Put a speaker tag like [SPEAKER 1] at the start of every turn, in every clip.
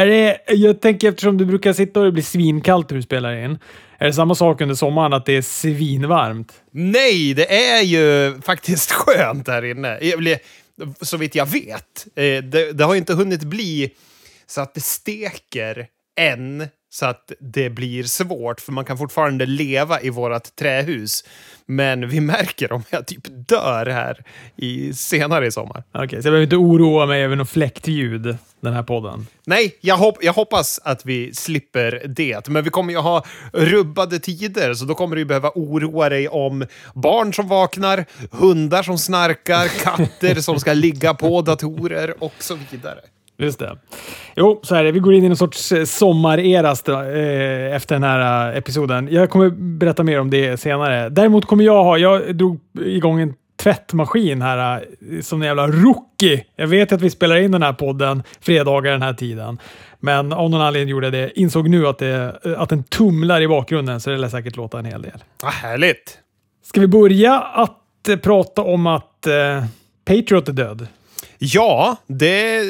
[SPEAKER 1] Är det, jag tänker eftersom du brukar sitta och det blir svinkallt när du spelar in. Är det samma sak under sommaren, att det är svinvarmt?
[SPEAKER 2] Nej, det är ju faktiskt skönt här inne. Så vitt jag vet. Eh, det, det har inte hunnit bli så att det steker än så att det blir svårt, för man kan fortfarande leva i vårt trähus. Men vi märker om jag typ dör här i, senare i sommar.
[SPEAKER 1] Okej, så jag behöver inte oroa mig över något fläktljud den här podden.
[SPEAKER 2] Nej, jag, hopp, jag hoppas att vi slipper det. Men vi kommer ju ha rubbade tider, så då kommer du behöva oroa dig om barn som vaknar, hundar som snarkar, katter som ska ligga på datorer och så vidare.
[SPEAKER 1] Just det. Jo, så är det. Vi går in i någon sorts eh, sommarera eh, efter den här eh, episoden. Jag kommer berätta mer om det senare. Däremot kommer jag ha... Jag drog igång en tvättmaskin här eh, som en jävla rookie. Jag vet att vi spelar in den här podden fredagar den här tiden. Men av någon anledning gjorde jag det. Insåg nu att, det, att den tumlar i bakgrunden, så det lär säkert låta en hel del.
[SPEAKER 2] Vad härligt!
[SPEAKER 1] Ska vi börja att prata om att eh, Patriot är död?
[SPEAKER 2] Ja, det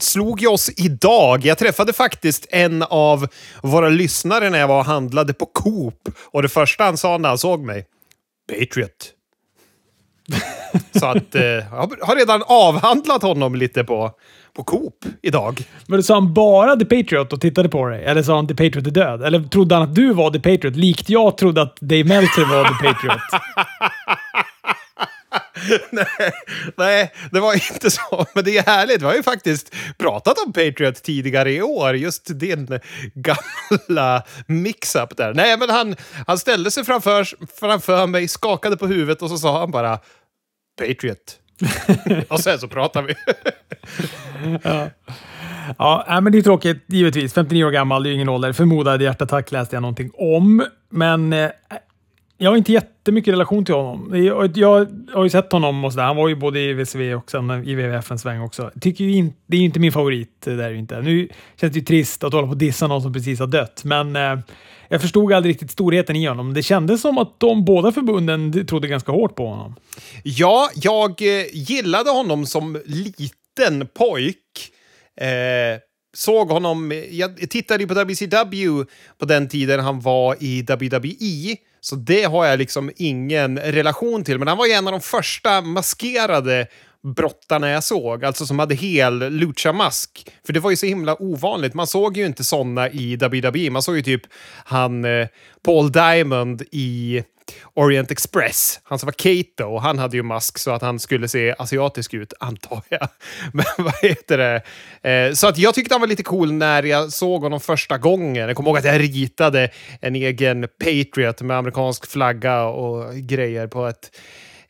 [SPEAKER 2] slog ju oss idag. Jag träffade faktiskt en av våra lyssnare när jag var och handlade på Coop. Och det första han sa när han såg mig, Patriot. Så att eh, jag har redan avhandlat honom lite på, på Coop idag.
[SPEAKER 1] Men sa han bara The Patriot och tittade på dig? Eller sa han The Patriot är död? Eller trodde han att du var The Patriot, likt jag trodde att Dave Meltzer var The Patriot?
[SPEAKER 2] nej, nej, det var inte så. Men det är härligt. Vi har ju faktiskt pratat om Patriot tidigare i år. Just din gamla mix-up där. Nej, men han, han ställde sig framför, framför mig, skakade på huvudet och så sa han bara Patriot. och sen så pratade vi.
[SPEAKER 1] Ja, nej, men det är tråkigt givetvis. 59 år gammal, det är ju ingen ålder. Förmodad hjärtattack läste jag någonting om. Men eh, jag har inte jättemycket relation till honom. Jag, jag har ju sett honom och sådär. Han var ju både i VCV och sen i WWFens sväng också. Tycker ju in, det är ju inte min favorit. Det är ju inte. Nu känns det ju trist att hålla på och dissa någon som precis har dött, men eh, jag förstod aldrig riktigt storheten i honom. Det kändes som att de båda förbunden trodde ganska hårt på honom.
[SPEAKER 2] Ja, jag eh, gillade honom som liten pojk. Eh, såg honom, eh, jag tittade ju på WCW på den tiden han var i WWE. Så det har jag liksom ingen relation till. Men han var ju en av de första maskerade brottarna jag såg, alltså som hade hel lucha-mask. För det var ju så himla ovanligt. Man såg ju inte såna i WWE. Man såg ju typ han eh, Paul Diamond i Orient Express. Han som var Kato, han hade ju mask så att han skulle se asiatisk ut, antar jag. Men vad heter det? Eh, så att jag tyckte han var lite cool när jag såg honom första gången. Jag kommer ihåg att jag ritade en egen Patriot med amerikansk flagga och grejer på ett,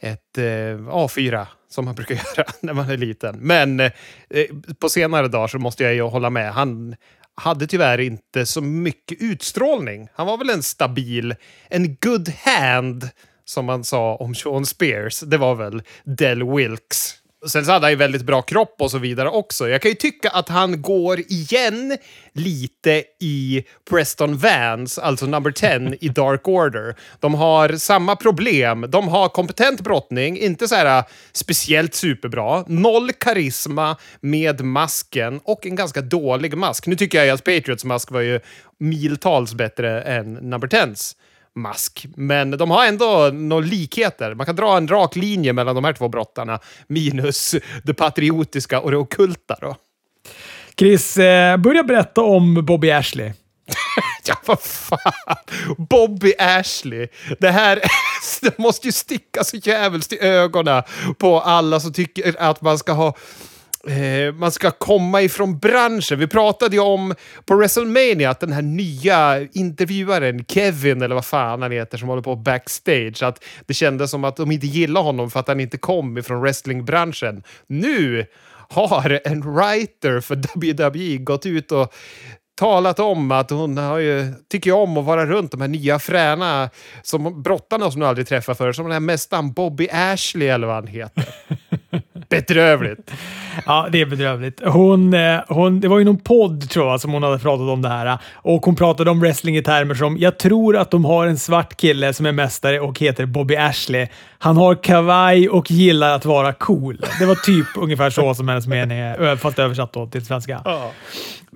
[SPEAKER 2] ett eh, A4 som man brukar göra när man är liten. Men eh, på senare dagar så måste jag ju hålla med. Han hade tyvärr inte så mycket utstrålning. Han var väl en stabil, en good hand, som man sa om Sean Spears. Det var väl Del Wilkes. Sen så hade han ju väldigt bra kropp och så vidare också. Jag kan ju tycka att han går igen lite i Preston Vans, alltså number 10 i Dark Order. De har samma problem. De har kompetent brottning, inte så här äh, speciellt superbra. Noll karisma med masken och en ganska dålig mask. Nu tycker jag ju att Patriots mask var ju miltals bättre än number 10s mask. Men de har ändå några likheter. Man kan dra en rak linje mellan de här två brottarna, minus det patriotiska och det ockulta. Då.
[SPEAKER 1] Chris, eh, börja berätta om Bobby Ashley.
[SPEAKER 2] ja, vad fan. Bobby Ashley. Det här det måste ju sticka så jävligt i ögonen på alla som tycker att man ska ha Eh, man ska komma ifrån branschen. Vi pratade ju om på WrestleMania att den här nya intervjuaren, Kevin eller vad fan han heter, som håller på backstage, att det kändes som att de inte gillade honom för att han inte kom ifrån wrestlingbranschen. Nu har en writer för WWE gått ut och talat om att hon har ju, tycker om att vara runt de här nya fräna som brottarna som du aldrig träffat förr, som den här mästaren Bobby Ashley eller vad han heter. Bedrövligt.
[SPEAKER 1] Ja, det är bedrövligt. Hon, eh, hon, det var ju någon podd tror jag som hon hade pratat om det här och hon pratade om wrestling i termer som jag tror att de har en svart kille som är mästare och heter Bobby Ashley. Han har kavaj och gillar att vara cool. Det var typ ungefär så som hennes mening är, fast översatt då till svenska. Ja.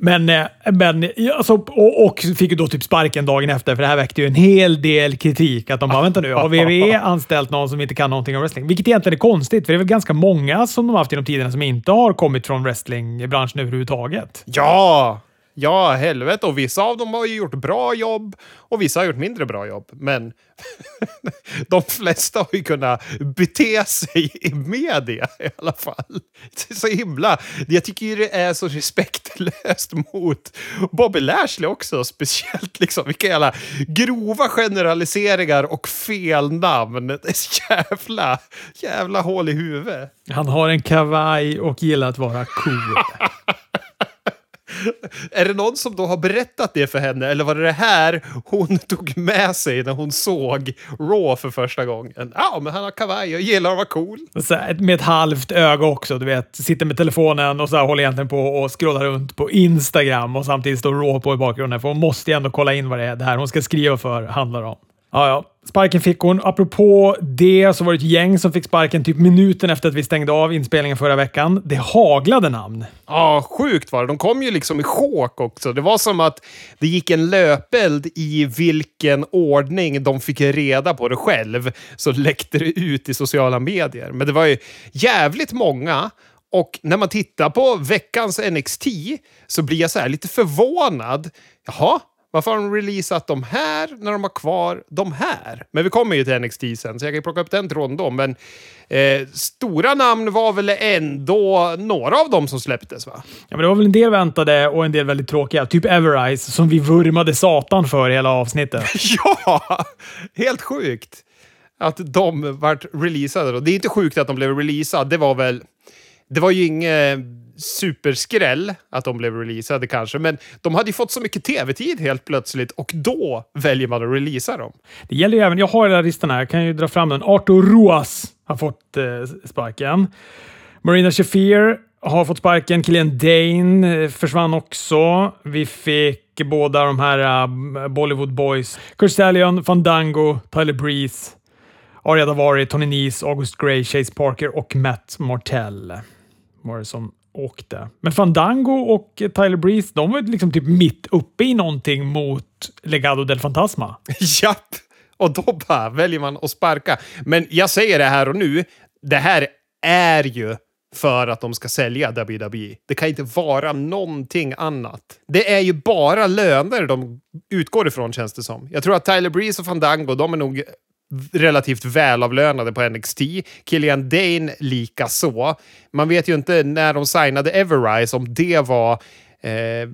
[SPEAKER 1] Men, eh, men alltså, och, och fick ju då typ sparken dagen efter, för det här väckte ju en hel del kritik. Att de bara, vänta nu, har WWE anställt någon som inte kan någonting om wrestling? Vilket egentligen är konstigt, för det är väl ganska många som de haft genom tiderna som inte har kommit från wrestlingbranschen överhuvudtaget.
[SPEAKER 2] Ja! Ja, helvete. Och vissa av dem har ju gjort bra jobb och vissa har gjort mindre bra jobb. Men de flesta har ju kunnat bete sig i media i alla fall. Det är så himla... Jag tycker ju det är så respektlöst mot Bobby Lashley också, speciellt liksom vilka jävla grova generaliseringar och fel namn. Det är så jävla, jävla hål i huvudet.
[SPEAKER 1] Han har en kavaj och gillar att vara cool.
[SPEAKER 2] är det någon som då har berättat det för henne eller var det det här hon tog med sig när hon såg Raw för första gången? Ja, men han har kavaj och gillar att vara cool.
[SPEAKER 1] Här, med ett halvt öga också, du vet. Sitter med telefonen och så håller egentligen på och scrollar runt på Instagram och samtidigt står Raw på i bakgrunden för hon måste ju ändå kolla in vad det är det här hon ska skriva för handlar om. Ja, ja. Sparken fick hon. Apropå det så var det ett gäng som fick sparken typ minuten efter att vi stängde av inspelningen förra veckan. Det haglade namn.
[SPEAKER 2] Ja, sjukt var det. De kom ju liksom i chok också. Det var som att det gick en löpeld i vilken ordning de fick reda på det själv. Så läckte det ut i sociala medier. Men det var ju jävligt många. Och när man tittar på veckans NXT så blir jag så här lite förvånad. Jaha, varför har de releasat de här när de har kvar de här? Men vi kommer ju till NXT sen, så jag kan plocka upp den tråden då. Men eh, stora namn var väl ändå några av dem som släpptes, va?
[SPEAKER 1] Ja, men det var väl en del väntade och en del väldigt tråkiga. Typ Everrise, som vi vurmade satan för hela avsnittet.
[SPEAKER 2] ja! Helt sjukt att de vart releasade. Det är inte sjukt att de blev releasade. Det var väl... Det var ju inget superskräll att de blev releasade kanske, men de hade ju fått så mycket tv-tid helt plötsligt och då väljer man att releasa dem.
[SPEAKER 1] Det gäller ju även, jag har hela listan här, jag kan ju dra fram den. Artur Ruas har fått eh, sparken. Marina Shafir har fått sparken. Killian Dane eh, försvann också. Vi fick båda de här uh, Bollywood Boys. Kurt Stallion, Fandango, Tyler Breeze, Arya Davari, Tony Nese, August Gray, Chase Parker och Matt Martell var det som åkte. Men Fandango och Tyler Breeze, de var liksom typ mitt uppe i någonting mot Legado del Fantasma.
[SPEAKER 2] Japp! Och då bara väljer man att sparka. Men jag säger det här och nu, det här är ju för att de ska sälja WWE. Det kan inte vara någonting annat. Det är ju bara löner de utgår ifrån känns det som. Jag tror att Tyler Breeze och Fandango, de är nog relativt välavlönade på NXT. Killian Dane lika så. Man vet ju inte när de signade Everrise om det var eh,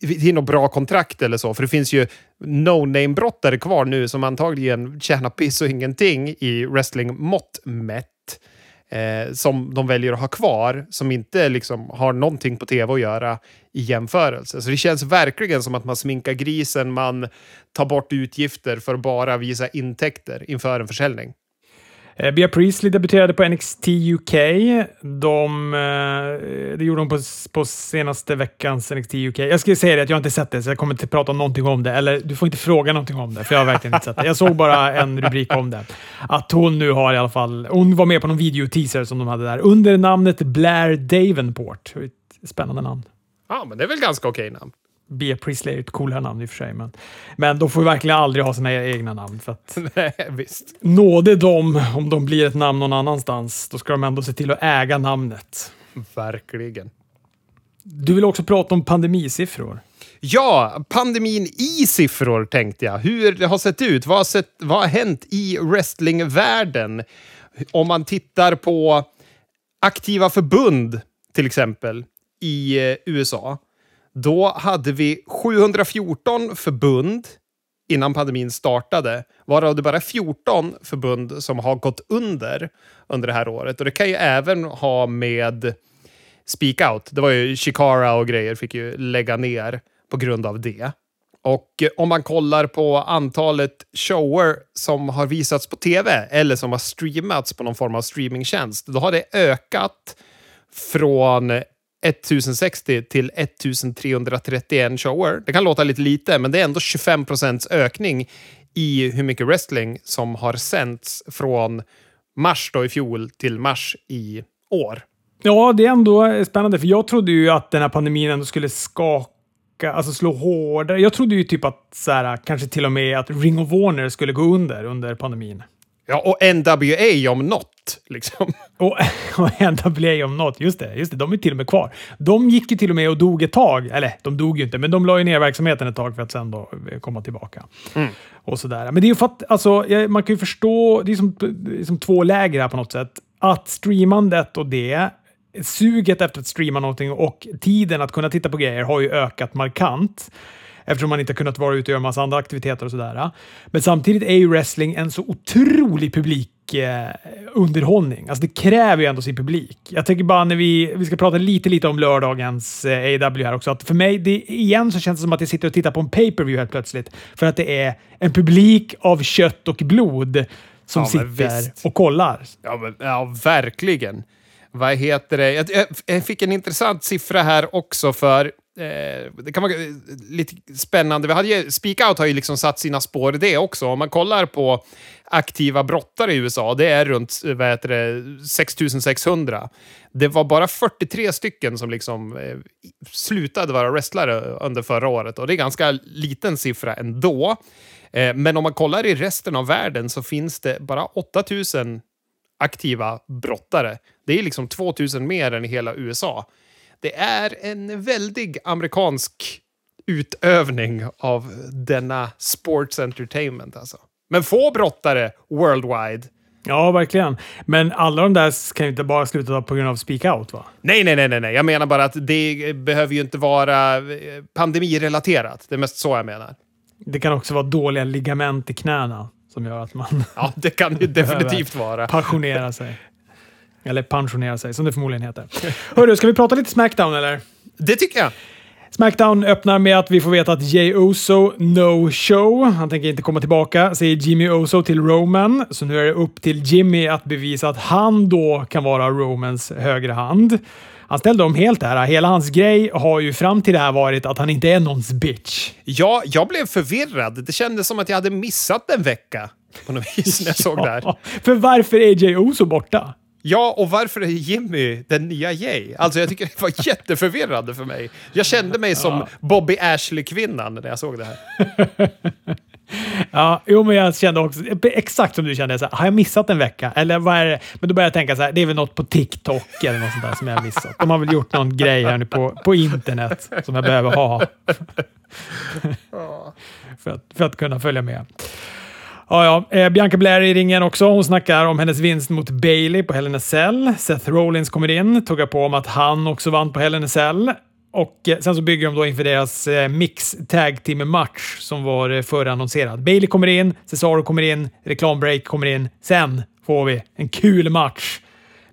[SPEAKER 2] till något bra kontrakt eller så. För det finns ju no-name-brottare kvar nu som antagligen tjänar piss och ingenting i wrestling-mått mätt eh, som de väljer att ha kvar, som inte liksom har någonting på tv att göra i jämförelse. Så det känns verkligen som att man sminkar grisen, man tar bort utgifter för att bara visa intäkter inför en försäljning.
[SPEAKER 1] Eh, Bea Priestley debuterade på NXT UK. De, eh, det gjorde hon på, på senaste veckans NXT UK. Jag skulle säga det att jag inte sett det, så jag kommer inte prata någonting om det. Eller du får inte fråga någonting om det, för jag har verkligen inte sett det. Jag såg bara en rubrik om det. Att hon nu har i alla fall... Hon var med på någon videoteaser som de hade där under namnet Blair Davenport. Spännande namn.
[SPEAKER 2] Ja, men det är väl ganska okej namn.
[SPEAKER 1] Bea Priestley är ett coolare namn i och för sig, men, men de får verkligen aldrig ha sina egna namn. För att
[SPEAKER 2] Nej, visst.
[SPEAKER 1] Nåde dem om de blir ett namn någon annanstans. Då ska de ändå se till att äga namnet.
[SPEAKER 2] Verkligen.
[SPEAKER 1] Du vill också prata om pandemisiffror.
[SPEAKER 2] Ja, pandemin i siffror tänkte jag. Hur det har sett ut. Vad har, sett, vad har hänt i wrestlingvärlden? Om man tittar på aktiva förbund, till exempel, i eh, USA då hade vi 714 förbund innan pandemin startade, varav det bara 14 förbund som har gått under under det här året. Och det kan ju även ha med Speak Out. Det var ju Chikara och grejer fick ju lägga ner på grund av det. Och eh, om man kollar på antalet shower som har visats på tv eller som har streamats på någon form av streamingtjänst, då har det ökat från 1060 till 1331 shower. Det kan låta lite lite, men det är ändå 25 procents ökning i hur mycket wrestling som har sänts från mars då i fjol till mars i år.
[SPEAKER 1] Ja, det är ändå spännande, för jag trodde ju att den här pandemin ändå skulle skaka, alltså slå hårdare. Jag trodde ju typ att så här, kanske till och med att Ring of Warner skulle gå under under pandemin.
[SPEAKER 2] Ja, och NWA om något. Liksom.
[SPEAKER 1] Och, och NWA om något, just det, just det, de är till och med kvar. De gick ju till och med och dog ett tag. Eller, de dog ju inte, men de la ju ner verksamheten ett tag för att sen då komma tillbaka. Mm. Och sådär. Men det är ju för att, alltså, man kan ju förstå, det är som, det är som två läger här på något sätt. Att streamandet och det suget efter att streama någonting och tiden att kunna titta på grejer har ju ökat markant eftersom man inte kunnat vara ute och göra massa andra aktiviteter och sådär. Men samtidigt är ju wrestling en så otrolig publik eh. Alltså det kräver ju ändå sin publik. Jag tänker bara när vi, vi ska prata lite, lite om lördagens eh, AW här också, att för mig, det, igen så känns det som att jag sitter och tittar på en pay-per-view helt plötsligt. För att det är en publik av kött och blod som ja, sitter och kollar.
[SPEAKER 2] Ja, men, ja, verkligen. Vad heter det? Jag, jag, fick en intressant siffra här också för Eh, det kan vara eh, lite spännande. Vi hade ju, Speak Out har ju liksom satt sina spår i det också. Om man kollar på aktiva brottare i USA, det är runt eh, vad heter det, 6600. Det var bara 43 stycken som liksom eh, slutade vara wrestlare under förra året och det är ganska liten siffra ändå. Eh, men om man kollar i resten av världen så finns det bara 8000 aktiva brottare. Det är liksom 2000 mer än i hela USA. Det är en väldig amerikansk utövning av denna sports entertainment. Alltså. Men få brottare worldwide.
[SPEAKER 1] Ja, verkligen. Men alla de där kan ju inte bara sluta på grund av speak out, va?
[SPEAKER 2] Nej, nej, nej, nej. Jag menar bara att det behöver ju inte vara eh, pandemirelaterat. Det är mest så jag menar.
[SPEAKER 1] Det kan också vara dåliga ligament i knäna som gör att man...
[SPEAKER 2] Ja, det kan ju definitivt vara.
[SPEAKER 1] Passionera sig. Eller pensionera sig, som det förmodligen heter. Hörru, ska vi prata lite Smackdown eller?
[SPEAKER 2] Det tycker jag.
[SPEAKER 1] Smackdown öppnar med att vi får veta att Jay Oso no show. Han tänker inte komma tillbaka, säger Jimmy Oso till Roman. Så nu är det upp till Jimmy att bevisa att han då kan vara Romans högra hand. Han ställde om helt där. Hela hans grej har ju fram till det här varit att han inte är någons bitch.
[SPEAKER 2] Ja, jag blev förvirrad. Det kändes som att jag hade missat en vecka på något vis när jag såg det här.
[SPEAKER 1] För varför är Jay Oso borta?
[SPEAKER 2] Ja, och varför är Jimmy den nya Jay? Alltså jag tycker det var jätteförvirrande för mig. Jag kände mig som ja. Bobby Ashley-kvinnan när jag såg det här.
[SPEAKER 1] ja, jo, men jag kände också exakt som du kände. Så här, har jag missat en vecka? Eller vad är det? Men då började jag tänka så här, det är väl något på TikTok eller något sånt där som jag har missat. De har väl gjort någon grej här nu på, på internet som jag behöver ha. för, att, för att kunna följa med. Ja, ja. Eh, Bianca Blair i ringen också. Hon snackar om hennes vinst mot Bailey på Hell in a Cell. Seth Rollins kommer in, tuggar på om att han också vann på Hell in a Cell. Och eh, sen så bygger de då inför deras eh, mix tag team match som var eh, förannonserad. Bailey kommer in, Cesaro kommer in, reklambreak kommer in. Sen får vi en kul match.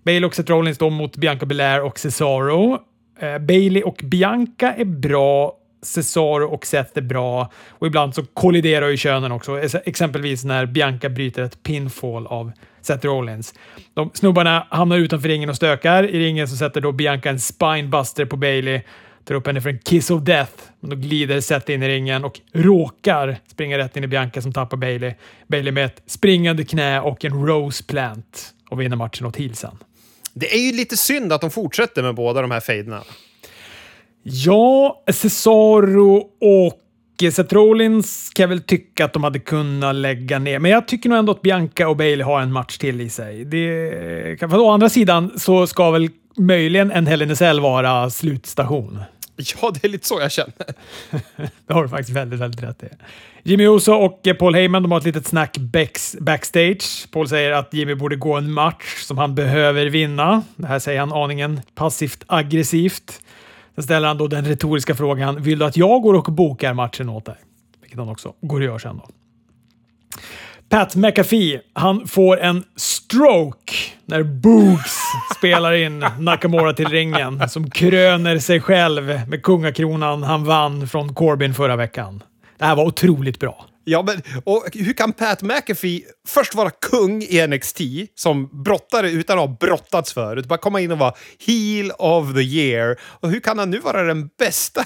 [SPEAKER 1] Bailey och Seth Rollins då mot Bianca Belair och Cesaro. Eh, Bailey och Bianca är bra Cesar och Seth är bra och ibland så kolliderar ju könen också. Exempelvis när Bianca bryter ett pinfall av Seth Rollins. De snubbarna hamnar utanför ringen och stökar. I ringen så sätter då Bianca en spinebuster på Bailey, tar upp henne för en kiss of death. Då glider Seth in i ringen och råkar springa rätt in i Bianca som tappar Bailey. Bailey med ett springande knä och en rose plant och vinner matchen åt heelsen.
[SPEAKER 2] Det är ju lite synd att de fortsätter med båda de här fejderna.
[SPEAKER 1] Ja, Cesaro och Seth Rollins kan jag väl tycka att de hade kunnat lägga ner. Men jag tycker nog ändå att Bianca och Bailey har en match till i sig. Det, för å andra sidan så ska väl möjligen en Hell in vara slutstation.
[SPEAKER 2] Ja, det är lite så jag känner.
[SPEAKER 1] det har du faktiskt väldigt, väldigt rätt i. Jimmy Uso och Paul Heyman de har ett litet snack backstage. Paul säger att Jimmy borde gå en match som han behöver vinna. Det här säger han aningen passivt aggressivt. Sen ställer han då den retoriska frågan, vill du att jag går och bokar matchen åt dig? Vilket han också går och gör sen då. Pat McAfee, han får en stroke när Boogs spelar in Nakamura till ringen som kröner sig själv med kungakronan han vann från Corbin förra veckan. Det här var otroligt bra.
[SPEAKER 2] Ja, men och hur kan Pat McAfee först vara kung i NXT som brottare utan att ha brottats förut? Bara komma in och vara heel of the year. Och hur kan han nu vara den bästa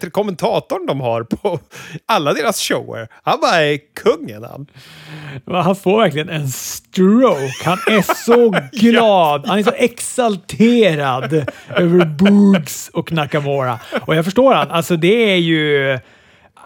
[SPEAKER 2] kommentatorn de har på alla deras shower? Han bara är kungen han.
[SPEAKER 1] Han får verkligen en stroke. Han är så glad. Han är så exalterad över Boogs och Nakamura. Och jag förstår han. Alltså det är ju...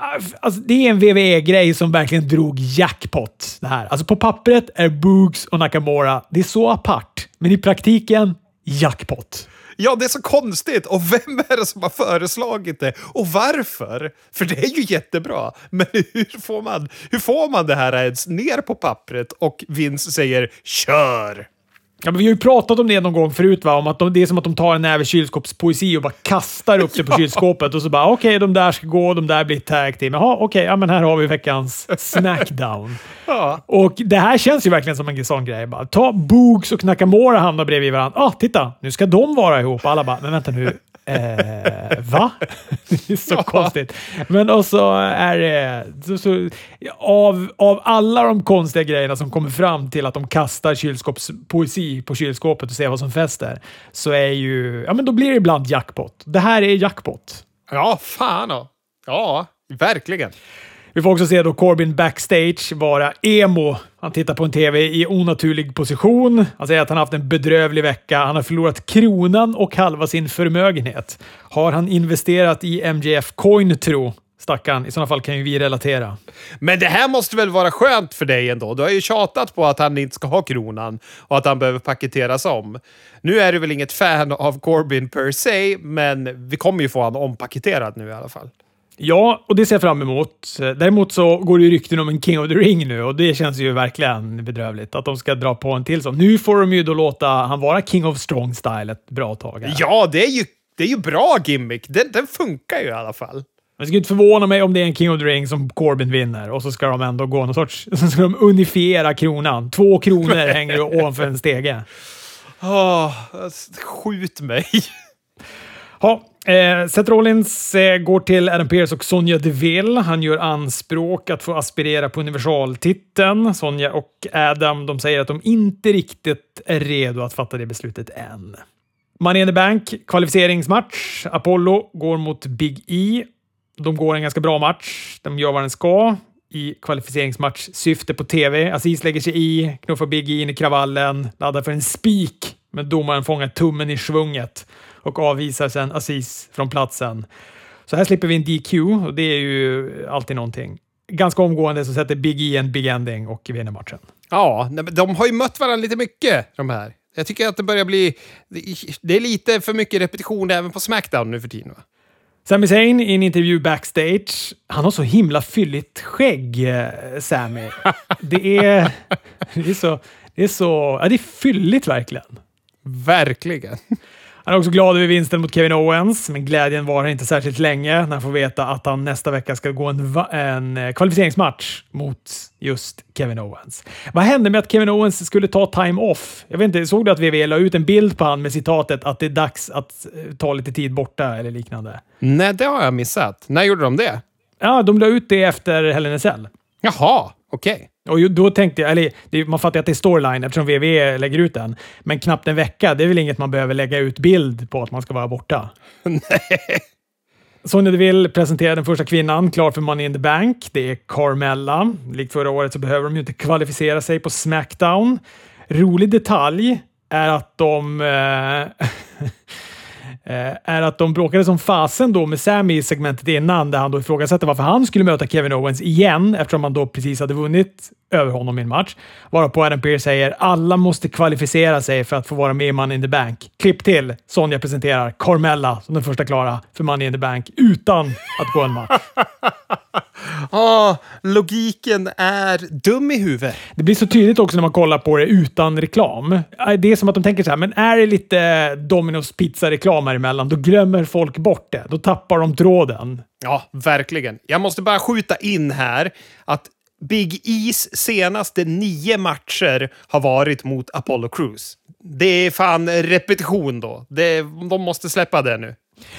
[SPEAKER 1] Alltså, alltså, det är en WWE-grej som verkligen drog jackpot. Det här. Alltså på pappret är Boogs och Nakamura, det är så apart. Men i praktiken, jackpot.
[SPEAKER 2] Ja, det är så konstigt. Och vem är det som har föreslagit det? Och varför? För det är ju jättebra. Men hur får man, hur får man det här ens ner på pappret och Vince säger “kör”?
[SPEAKER 1] Ja, men vi har ju pratat om det någon gång förut, va? om att de, det är som att de tar en näve kylskåpspoesi och bara kastar upp det på kylskåpet och så bara okej, okay, de där ska gå, de där blir tag team. Jaha, okej, okay, ja, men här har vi veckans Snackdown. ja. Och det här känns ju verkligen som en sån grej. Bara, ta Boogs och Nakamura hamnar bredvid varandra. Ah, titta, nu ska de vara ihop. Alla bara, men vänta nu, Eh, va? det är så ja. konstigt. Men också är det... Så, så, av, av alla de konstiga grejerna som kommer fram till att de kastar kylskåpspoesi på kylskåpet och ser vad som fäster, så är ju... Ja, men då blir det ibland jackpot. Det här är jackpot.
[SPEAKER 2] Ja, fan då. Ja, verkligen.
[SPEAKER 1] Vi får också se då Corbin backstage vara emo. Han tittar på en TV i onaturlig position. Han säger att han haft en bedrövlig vecka. Han har förlorat kronan och halva sin förmögenhet. Har han investerat i MJF Coin tro? Stackarn. I sådana fall kan ju vi relatera.
[SPEAKER 2] Men det här måste väl vara skönt för dig ändå? Du har ju tjatat på att han inte ska ha kronan och att han behöver paketeras om. Nu är du väl inget fan av Corbyn per se, men vi kommer ju få honom ompaketerad nu i alla fall.
[SPEAKER 1] Ja, och det ser jag fram emot. Däremot så går det ju rykten om en King of the Ring nu och det känns ju verkligen bedrövligt att de ska dra på en till sån. Nu får de ju då låta han vara King of Strong Style ett bra tag. Här.
[SPEAKER 2] Ja, det är ju, det är ju bra gimmick. Den, den funkar ju i alla fall.
[SPEAKER 1] Det skulle inte förvåna mig om det är en King of the Ring som Corbin vinner och så ska de ändå gå någon sorts... Så ska de unifiera kronan. Två kronor hänger ovanför en stege.
[SPEAKER 2] Oh, skjut mig.
[SPEAKER 1] Ja, eh, Seth Rollins eh, går till Adam Pearce och Sonja Deville. Han gör anspråk att få aspirera på universaltiteln. Sonja och Adam de säger att de inte riktigt är redo att fatta det beslutet än. Money in the Bank, kvalificeringsmatch. Apollo går mot Big E. De går en ganska bra match. De gör vad den ska i kvalificeringsmatch syfte på TV. Aziz lägger sig i, knuffar Big E in i kravallen, laddar för en spik, men domaren fångar tummen i svunget och avvisar sen Aziz från platsen. Så här slipper vi en DQ och det är ju alltid någonting. Ganska omgående så sätter Big E en big ending och vinner matchen.
[SPEAKER 2] Ja, de har ju mött varandra lite mycket, de här. Jag tycker att det börjar bli... Det är lite för mycket repetition även på Smackdown nu för tiden. Va?
[SPEAKER 1] Sami Zayn i en intervju backstage. Han har så himla fylligt skägg, eh, Sami. Det är, det är så... Det är så... Ja, det är fylligt verkligen.
[SPEAKER 2] Verkligen.
[SPEAKER 1] Han är också glad över vinsten mot Kevin Owens, men glädjen varar inte särskilt länge när han får veta att han nästa vecka ska gå en, en eh, kvalificeringsmatch mot just Kevin Owens. Vad hände med att Kevin Owens skulle ta time off? Jag vet inte, såg du att WWE la ut en bild på honom med citatet att det är dags att eh, ta lite tid borta eller liknande?
[SPEAKER 2] Nej, det har jag missat. När gjorde de det?
[SPEAKER 1] Ja, de la ut det efter Hell in a Cell.
[SPEAKER 2] Jaha, okej. Okay.
[SPEAKER 1] Och då tänkte jag, eller man fattar att det är storyline eftersom WWE lägger ut den. Men knappt en vecka, det är väl inget man behöver lägga ut bild på att man ska vara borta?
[SPEAKER 2] Nej.
[SPEAKER 1] Sonja Deville presenterar den första kvinnan klar för Money in the Bank. Det är Carmella. Likt förra året så behöver de ju inte kvalificera sig på Smackdown. Rolig detalj är att de... Eh, Eh, är att de bråkade som fasen då med Sammy i segmentet innan, där han då ifrågasatte varför han skulle möta Kevin Owens igen, eftersom han då precis hade vunnit över honom i en match. Varpå Adam Pearce säger alla måste kvalificera sig för att få vara med i Money in the Bank. Klipp till. Sonja presenterar Carmella som den första klara för Money in the Bank utan att gå en match.
[SPEAKER 2] ah, logiken är dum i huvudet.
[SPEAKER 1] Det blir så tydligt också när man kollar på det utan reklam. Äh, det är som att de tänker så här, men är det lite Domino's pizza-reklam här emellan, då glömmer folk bort det. Då tappar de tråden.
[SPEAKER 2] Ja, verkligen. Jag måste bara skjuta in här att Big E's senaste nio matcher har varit mot Apollo Crews. Det är fan repetition då. Det, de måste släppa det nu.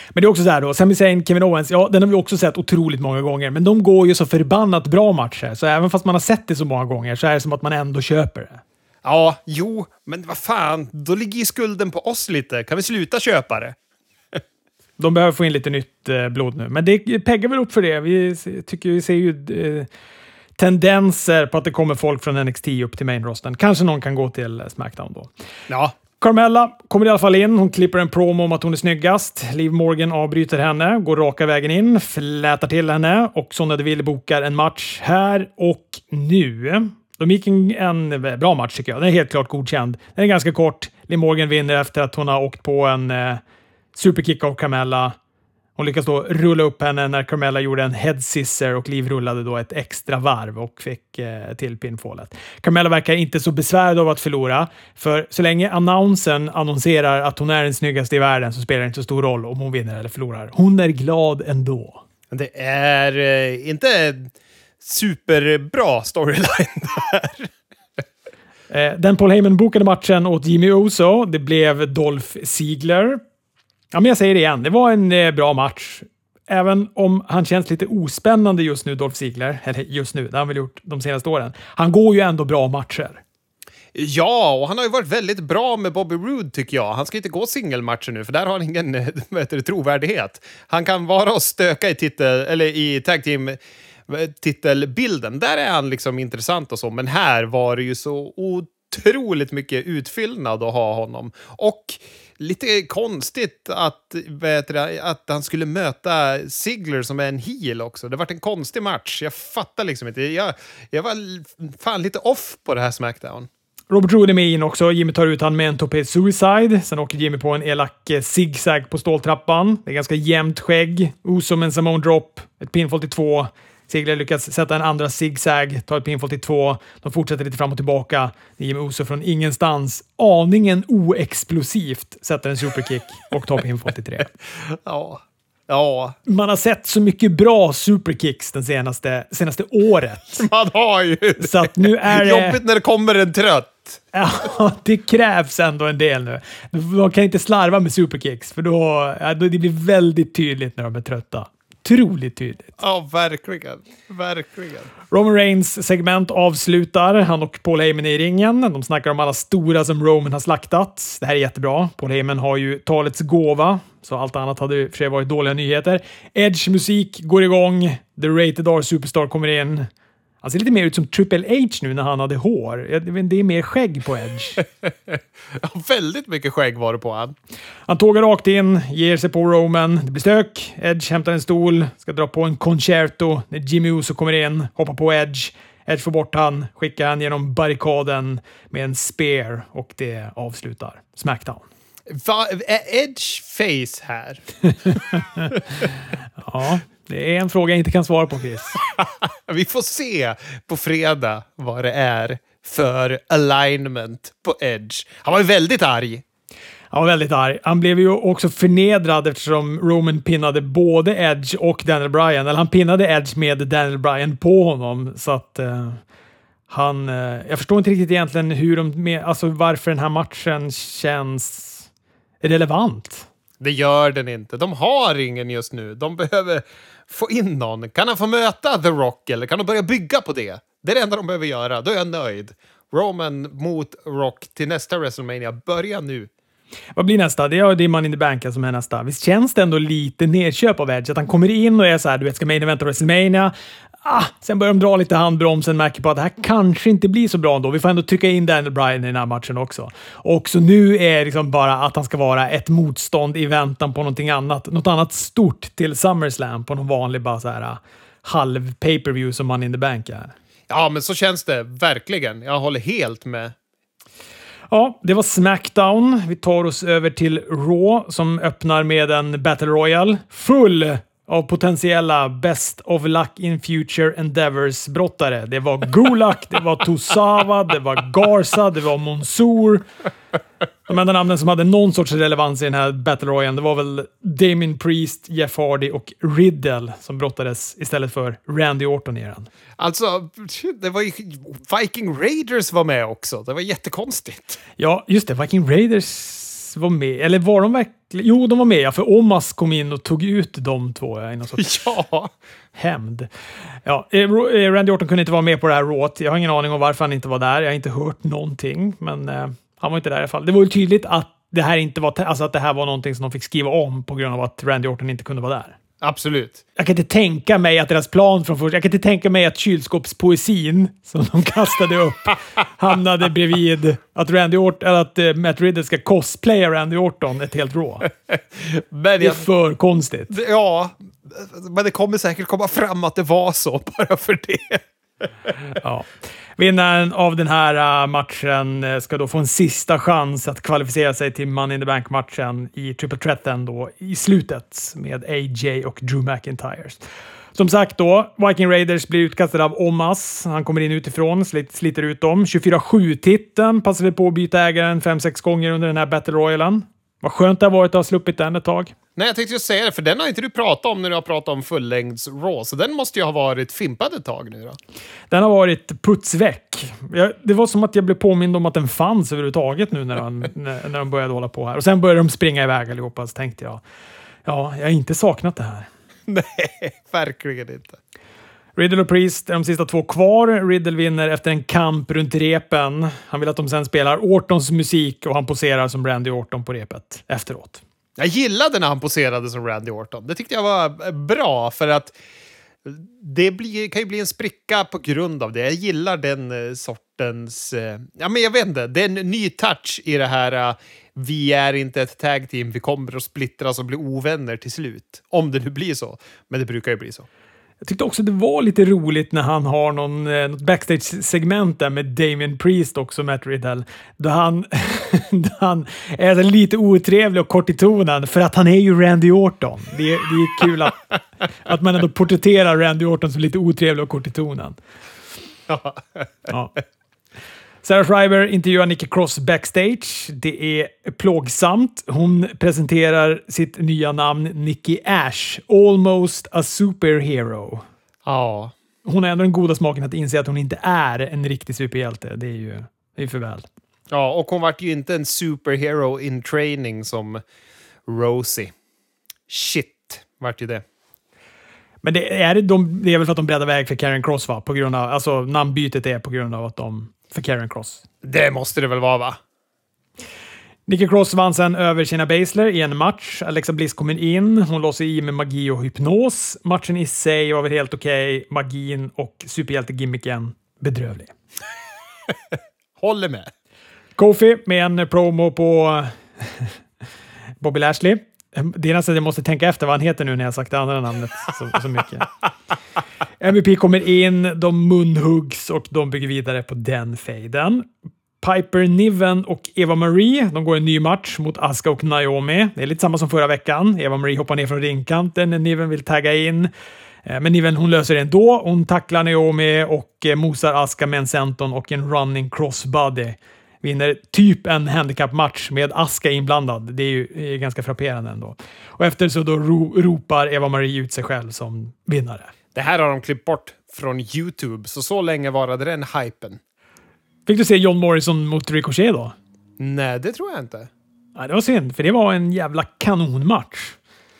[SPEAKER 1] Men det är också så här då, Sami Zayn, Kevin Owens, ja den har vi också sett otroligt många gånger, men de går ju så förbannat bra matcher. Så även fast man har sett det så många gånger så är det som att man ändå köper det.
[SPEAKER 2] Ja, jo, men vad fan, då ligger ju skulden på oss lite. Kan vi sluta köpa det?
[SPEAKER 1] De behöver få in lite nytt eh, blod nu, men det peggar väl upp för det. Vi tycker vi ser ju eh, tendenser på att det kommer folk från NXT upp till main-rosten. Kanske någon kan gå till Smackdown då.
[SPEAKER 2] Ja.
[SPEAKER 1] Carmella kommer i alla fall in. Hon klipper en promo om att hon är snyggast. Liv Morgan avbryter henne, går raka vägen in, flätar till henne och Sonja Deville bokar en match här och nu. De gick en, en bra match tycker jag. Den är helt klart godkänd. Den är ganska kort. Liv Morgan vinner efter att hon har åkt på en eh, superkick av Carmella. Hon lyckas då rulla upp henne när Carmella gjorde en head scissor och Liv rullade då ett extra varv och fick eh, till pinfallet. Carmella verkar inte så besvärad av att förlora, för så länge annonsen annonserar att hon är den snyggaste i världen så spelar det inte så stor roll om hon vinner eller förlorar. Hon är glad ändå.
[SPEAKER 2] Det är eh, inte superbra storyline
[SPEAKER 1] där. Eh, den Paul Heyman bokade matchen åt Jimmy Uso. Det blev Dolph Ziegler. Ja, men jag säger det igen. Det var en eh, bra match. Även om han känns lite ospännande just nu, Dolph Ziegler. Eller just nu, det har han väl gjort de senaste åren. Han går ju ändå bra matcher.
[SPEAKER 2] Ja, och han har ju varit väldigt bra med Bobby Roode tycker jag. Han ska inte gå singelmatcher nu, för där har han ingen du, trovärdighet. Han kan vara och stöka i, titel, eller i tag team eh, titelbilden. Där är han liksom intressant och så, men här var det ju så otroligt otroligt mycket utfyllnad att ha honom. Och lite konstigt att, vet du, att han skulle möta Sigler som är en heel också. Det vart en konstig match. Jag fattar liksom inte. Jag, jag var fan lite off på det här Smackdown.
[SPEAKER 1] Robert Roode är med in också. Jimmy tar ut han med en topé suicide. Sen åker Jimmy på en elak eh, zigzag på ståltrappan. Det är ganska jämnt skägg. Uso en Simone drop. Ett pinfall till två. Segler lyckas sätta en andra zigzag, tar ett pinfall till två. De fortsätter lite fram och tillbaka. Jimmy Uso från ingenstans, aningen oexplosivt, sätter en superkick och tar pinfall till tre.
[SPEAKER 2] ja. Ja.
[SPEAKER 1] Man har sett så mycket bra superkicks den senaste, senaste året.
[SPEAKER 2] Man har ju
[SPEAKER 1] Så att nu är det...
[SPEAKER 2] Jobbigt när det kommer en trött.
[SPEAKER 1] Ja, det krävs ändå en del nu. Man kan inte slarva med superkicks, för då, ja, då det blir väldigt tydligt när de är trötta otroligt tydligt.
[SPEAKER 2] Ja, verkligen. Verkligen.
[SPEAKER 1] Roman Reigns segment avslutar. Han och Paul Heyman är i ringen. De snackar om alla stora som Roman har slaktat. Det här är jättebra. Paul Heyman har ju talets gåva, så allt annat hade för sig varit dåliga nyheter. Edge musik går igång. The Rated R Superstar kommer in. Han ser lite mer ut som Triple H nu när han hade hår. Det är mer skägg på Edge.
[SPEAKER 2] ja, väldigt mycket skägg var det på han.
[SPEAKER 1] Han tågar rakt in, ger sig på Roman. Det blir stök. Edge hämtar en stol, ska dra på en concerto när Jimmy Uso kommer in, hoppar på Edge. Edge får bort han, skickar han genom barrikaden med en spear och det avslutar Smackdown.
[SPEAKER 2] Va, är Edge face här?
[SPEAKER 1] ja, det är en fråga jag inte kan svara på, Chris.
[SPEAKER 2] Vi får se på fredag vad det är för alignment på Edge. Han var ju väldigt arg.
[SPEAKER 1] Han var väldigt arg. Han blev ju också förnedrad eftersom Roman pinnade både Edge och Daniel Bryan. Eller han pinnade Edge med Daniel Bryan på honom. Så att uh, han... Uh, jag förstår inte riktigt egentligen hur de... Med, alltså varför den här matchen känns relevant.
[SPEAKER 2] Det gör den inte. De har ingen just nu. De behöver få in någon. Kan han få möta The Rock eller kan de börja bygga på det? Det är det enda de behöver göra. Då är jag nöjd. Roman mot Rock till nästa WrestleMania. Börja nu.
[SPEAKER 1] Vad blir nästa? Det är, det är Money in the Bank som är nästa. Visst känns det ändå lite nedköp av Edge? Att han kommer in och är så här, du vet, ska main eventa WrestleMania. Ah, sen börjar de dra lite handbromsen, märker på att det här kanske inte blir så bra ändå. Vi får ändå trycka in Daniel Bryan i den här matchen också. Och så nu är det liksom bara att han ska vara ett motstånd i väntan på någonting annat. Något annat stort till SummerSlam på någon vanlig bara så här ah, halv pay-per-view som Money in the Bank är.
[SPEAKER 2] Ja, men så känns det verkligen. Jag håller helt med.
[SPEAKER 1] Ja, det var Smackdown. Vi tar oss över till Raw som öppnar med en Battle Royale full av potentiella Best of Luck in Future Endeavors-brottare. Det var Gulak, det var Tosawa, det var Garza, det var Monsoor. De enda namnen som hade någon sorts relevans i den här Battle Royale, det var väl Damien Priest, Jeff Hardy och Riddle som brottades istället för Randy Orton i den.
[SPEAKER 2] Alltså, det var ju... Viking Raiders var med också. Det var jättekonstigt.
[SPEAKER 1] Ja, just det. Viking Raiders Var med. Eller var de verkligen... Jo, de var med ja, för Omas kom in och tog ut de två. Ja, i någon sorts
[SPEAKER 2] Ja,
[SPEAKER 1] hämnd. Ja, eh, eh, Randy Orton kunde inte vara med på det här Rawt. Jag har ingen aning om varför han inte var där. Jag har inte hört någonting, men eh, han var inte där i alla fall. Det var ju tydligt att det här inte var, alltså att det här var någonting som de fick skriva om på grund av att Randy Orton inte kunde vara där.
[SPEAKER 2] Absolut.
[SPEAKER 1] Jag kan inte tänka mig att deras plan från först... Jag kan inte tänka mig att kylskåpspoesin som de kastade upp hamnade bredvid att, Randy Orton, eller att eh, Matt Riddle ska cosplaya Randy Orton ett helt.
[SPEAKER 2] Men
[SPEAKER 1] Det är
[SPEAKER 2] jag,
[SPEAKER 1] för konstigt.
[SPEAKER 2] ja, men det kommer säkert komma fram att det var så bara för det.
[SPEAKER 1] Ja. Vinnaren av den här äh, matchen äh, ska då få en sista chans att kvalificera sig till Money in the Bank-matchen i Triple Threaten då i slutet med AJ och Drew McIntyres. Som sagt då, Viking Raiders blir utkastade av Omas. Han kommer in utifrån, sliter ut dem. 24-7-titeln passade på att byta ägaren 5-6 gånger under den här Battle Royalen. Vad skönt det har varit att ha sluppit den ett tag.
[SPEAKER 2] Nej, jag tänkte ju säga det, för den har inte du pratat om när du har pratat om fullängds Raw, så den måste ju ha varit fimpad ett tag nu då.
[SPEAKER 1] Den har varit putsväck. Jag, det var som att jag blev påmind om att den fanns överhuvudtaget nu när, han, när, när de började hålla på här. Och sen började de springa iväg allihopa, så tänkte jag, ja, jag har inte saknat det här.
[SPEAKER 2] Nej, verkligen inte.
[SPEAKER 1] Riddle och Priest är de sista två kvar. Riddle vinner efter en kamp runt repen. Han vill att de sen spelar Ortons musik och han poserar som Randy Orton på repet efteråt.
[SPEAKER 2] Jag gillade när han poserade som Randy Orton. Det tyckte jag var eh, bra, för att det blir, kan ju bli en spricka på grund av det. Jag gillar den eh, sortens... Eh, ja, men jag vet inte. Det är en ny touch i det här... Vi är inte ett tag team, vi kommer att splittras och bli ovänner till slut. Om det nu blir så. Men det brukar ju bli så.
[SPEAKER 1] Jag tyckte också det var lite roligt när han har någon, eh, något backstage-segment där med Damien Priest också, Matt Riddle. Då han, då han är lite otrevlig och kort i tonen för att han är ju Randy Orton. Det är, det är kul att, att man ändå porträtterar Randy Orton som lite otrevlig och kort i tonen. Ja. Sarah Schreiber intervjuar Nikki Cross backstage. Det är plågsamt. Hon presenterar sitt nya namn Nikki Ash, almost a superhero.
[SPEAKER 2] Ja.
[SPEAKER 1] Hon har ändå den goda smaken att inse att hon inte är en riktig superhjälte. Det är ju, det är för väl.
[SPEAKER 2] Ja, och hon vart ju inte en superhero in training som Rosie. Shit, vart ju det.
[SPEAKER 1] Men det är, de, det är väl för att de breddar väg för Karen Cross, va? På grund av, alltså namnbytet är på grund av att de... För Karen Cross.
[SPEAKER 2] Det måste det väl vara, va?
[SPEAKER 1] Nikki Cross vann sen över Shayna Baszler i en match. Alexa Bliss kommer in. Hon låser i med magi och hypnos. Matchen i sig var väl helt okej. Magin och superhjältegimmicken bedrövlig.
[SPEAKER 2] Håller med.
[SPEAKER 1] Kofi med en promo på Bobby Lashley. Det är nästan att jag måste tänka efter vad han heter nu när jag sagt det andra namnet så, så mycket. MVP kommer in, de munhuggs och de bygger vidare på den fejden. Piper Niven och Eva Marie de går en ny match mot Aska och Naomi. Det är lite samma som förra veckan. Eva Marie hoppar ner från ringkanten när Niven vill tagga in. Eh, men Niven hon löser det ändå. Hon tacklar Naomi och eh, mosar Aska med en senton och en running crossbody. Vinner typ en handicap-match med Aska inblandad. Det är ju är ganska frapperande ändå. Och efter så då ro, ropar Eva Marie ut sig själv som vinnare.
[SPEAKER 2] Det här har de klippt bort från YouTube, så så länge varade den hypen.
[SPEAKER 1] Fick du se John Morrison mot Ricochet då?
[SPEAKER 2] Nej, det tror jag inte.
[SPEAKER 1] Nej, det var synd, för det var en jävla kanonmatch.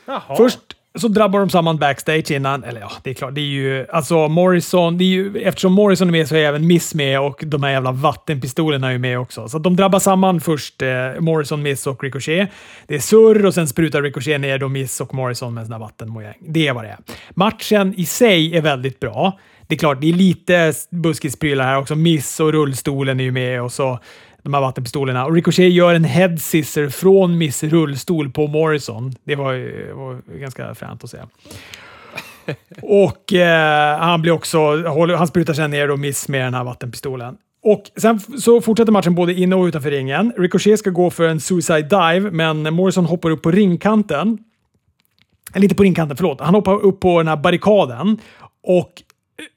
[SPEAKER 2] Jaha.
[SPEAKER 1] Först så drabbar de samman backstage innan, eller ja, det är klart, det är ju alltså Morrison, det är ju, eftersom Morrison är med så är även Miss med och de här jävla vattenpistolerna är ju med också. Så de drabbar samman först eh, Morrison, Miss och Ricochet. Det är surr och sen sprutar Ricochet ner då Miss och Morrison med en sån här vattenmojäng. Det är vad det är. Matchen i sig är väldigt bra. Det är klart, det är lite buskisprylar här också. Miss och rullstolen är ju med och så de här vattenpistolerna. Och Ricochet gör en head scissor från Miss rullstol på Morrison. Det var, var ganska fränt att se. Och eh, han blir också, han sprutar sen ner och Miss med den här vattenpistolen. Och sen så fortsätter matchen både inne och utanför ringen. Ricochet ska gå för en suicide dive, men Morrison hoppar upp på ringkanten. Eller inte på ringkanten, förlåt. Han hoppar upp på den här barrikaden. Och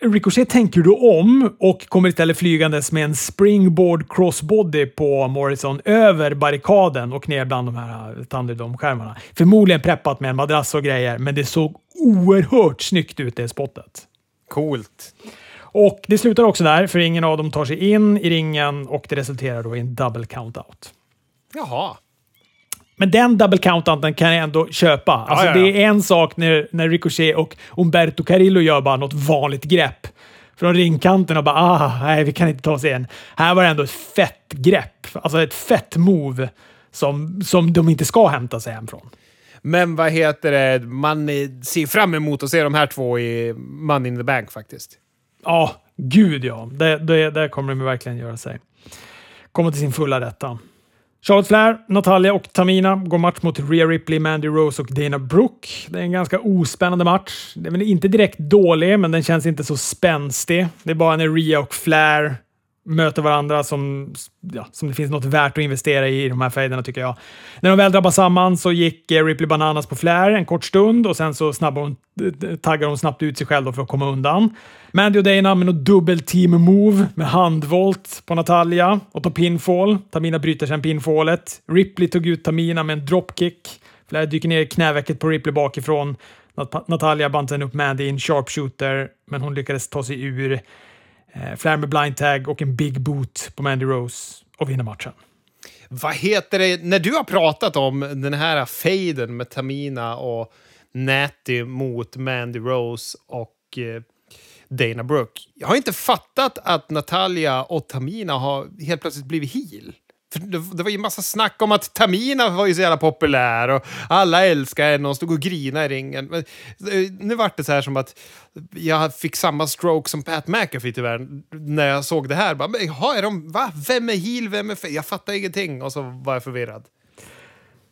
[SPEAKER 1] Ricochet tänker då om och kommer istället flygandes med en springboard crossbody på Morrison över barrikaden och ner bland de här Thunderdome-skärmarna. Förmodligen preppat med en madrass och grejer, men det såg oerhört snyggt ut det spottet.
[SPEAKER 2] Coolt.
[SPEAKER 1] Och det slutar också där, för ingen av dem tar sig in i ringen och det resulterar då i en double count-out.
[SPEAKER 2] Jaha.
[SPEAKER 1] Men den double countanten kan jag ändå köpa. Alltså,
[SPEAKER 2] ja, ja.
[SPEAKER 1] Det är en sak när, när Ricochet och Umberto Carrillo gör bara något vanligt grepp från ringkanten och bara ah, nej, vi kan inte ta oss igen. Här var det ändå ett fett grepp. Alltså ett fett move som, som de inte ska hämta sig hem från.
[SPEAKER 2] Men vad heter det, man ser fram emot att se de här två i Money in the Bank faktiskt.
[SPEAKER 1] Ja, gud ja. Det, det, det kommer de verkligen göra sig. Kommer till sin fulla rätta. Charlotte Flair, Natalia och Tamina går match mot Rhea Ripley, Mandy Rose och Dana Brooke. Det är en ganska ospännande match. Den är inte direkt dålig, men den känns inte så spänstig. Det är bara när Rhea och Flair möter varandra som, ja, som det finns något värt att investera i i de här fejderna tycker jag. När de väl drabbar samman så gick eh, Ripley Bananas på Flair en kort stund och sen så snabbar hon, eh, eh, taggar hon snabbt ut sig själv för att komma undan. Mandy och Dana med något dubbel team move med handvolt på Natalia och tar pinfall. Tamina bryter sen pinfallet. Ripley tog ut Tamina med en dropkick. Flair dyker ner i knävecket på Ripley bakifrån. Nat Natalia band sen upp Mandy i en sharpshooter, men hon lyckades ta sig ur. Eh, Flair med blind tag och en big boot på Mandy Rose och vinner matchen.
[SPEAKER 2] Vad heter det, när du har pratat om den här fejden med Tamina och Natty mot Mandy Rose och eh, Dana Brooke. Jag har inte fattat att Natalia och Tamina har helt plötsligt blivit heel. För det, det var ju massa snack om att Tamina var ju så jävla populär och alla älskade henne och stod och grinade i ringen. Men, eh, nu vart det så här som att jag fick samma stroke som Pat McAfee tyvärr när jag såg det här. Bara, men, är de, va? Vem är heel? Vem är fe-? Jag fattar ingenting och så var jag förvirrad.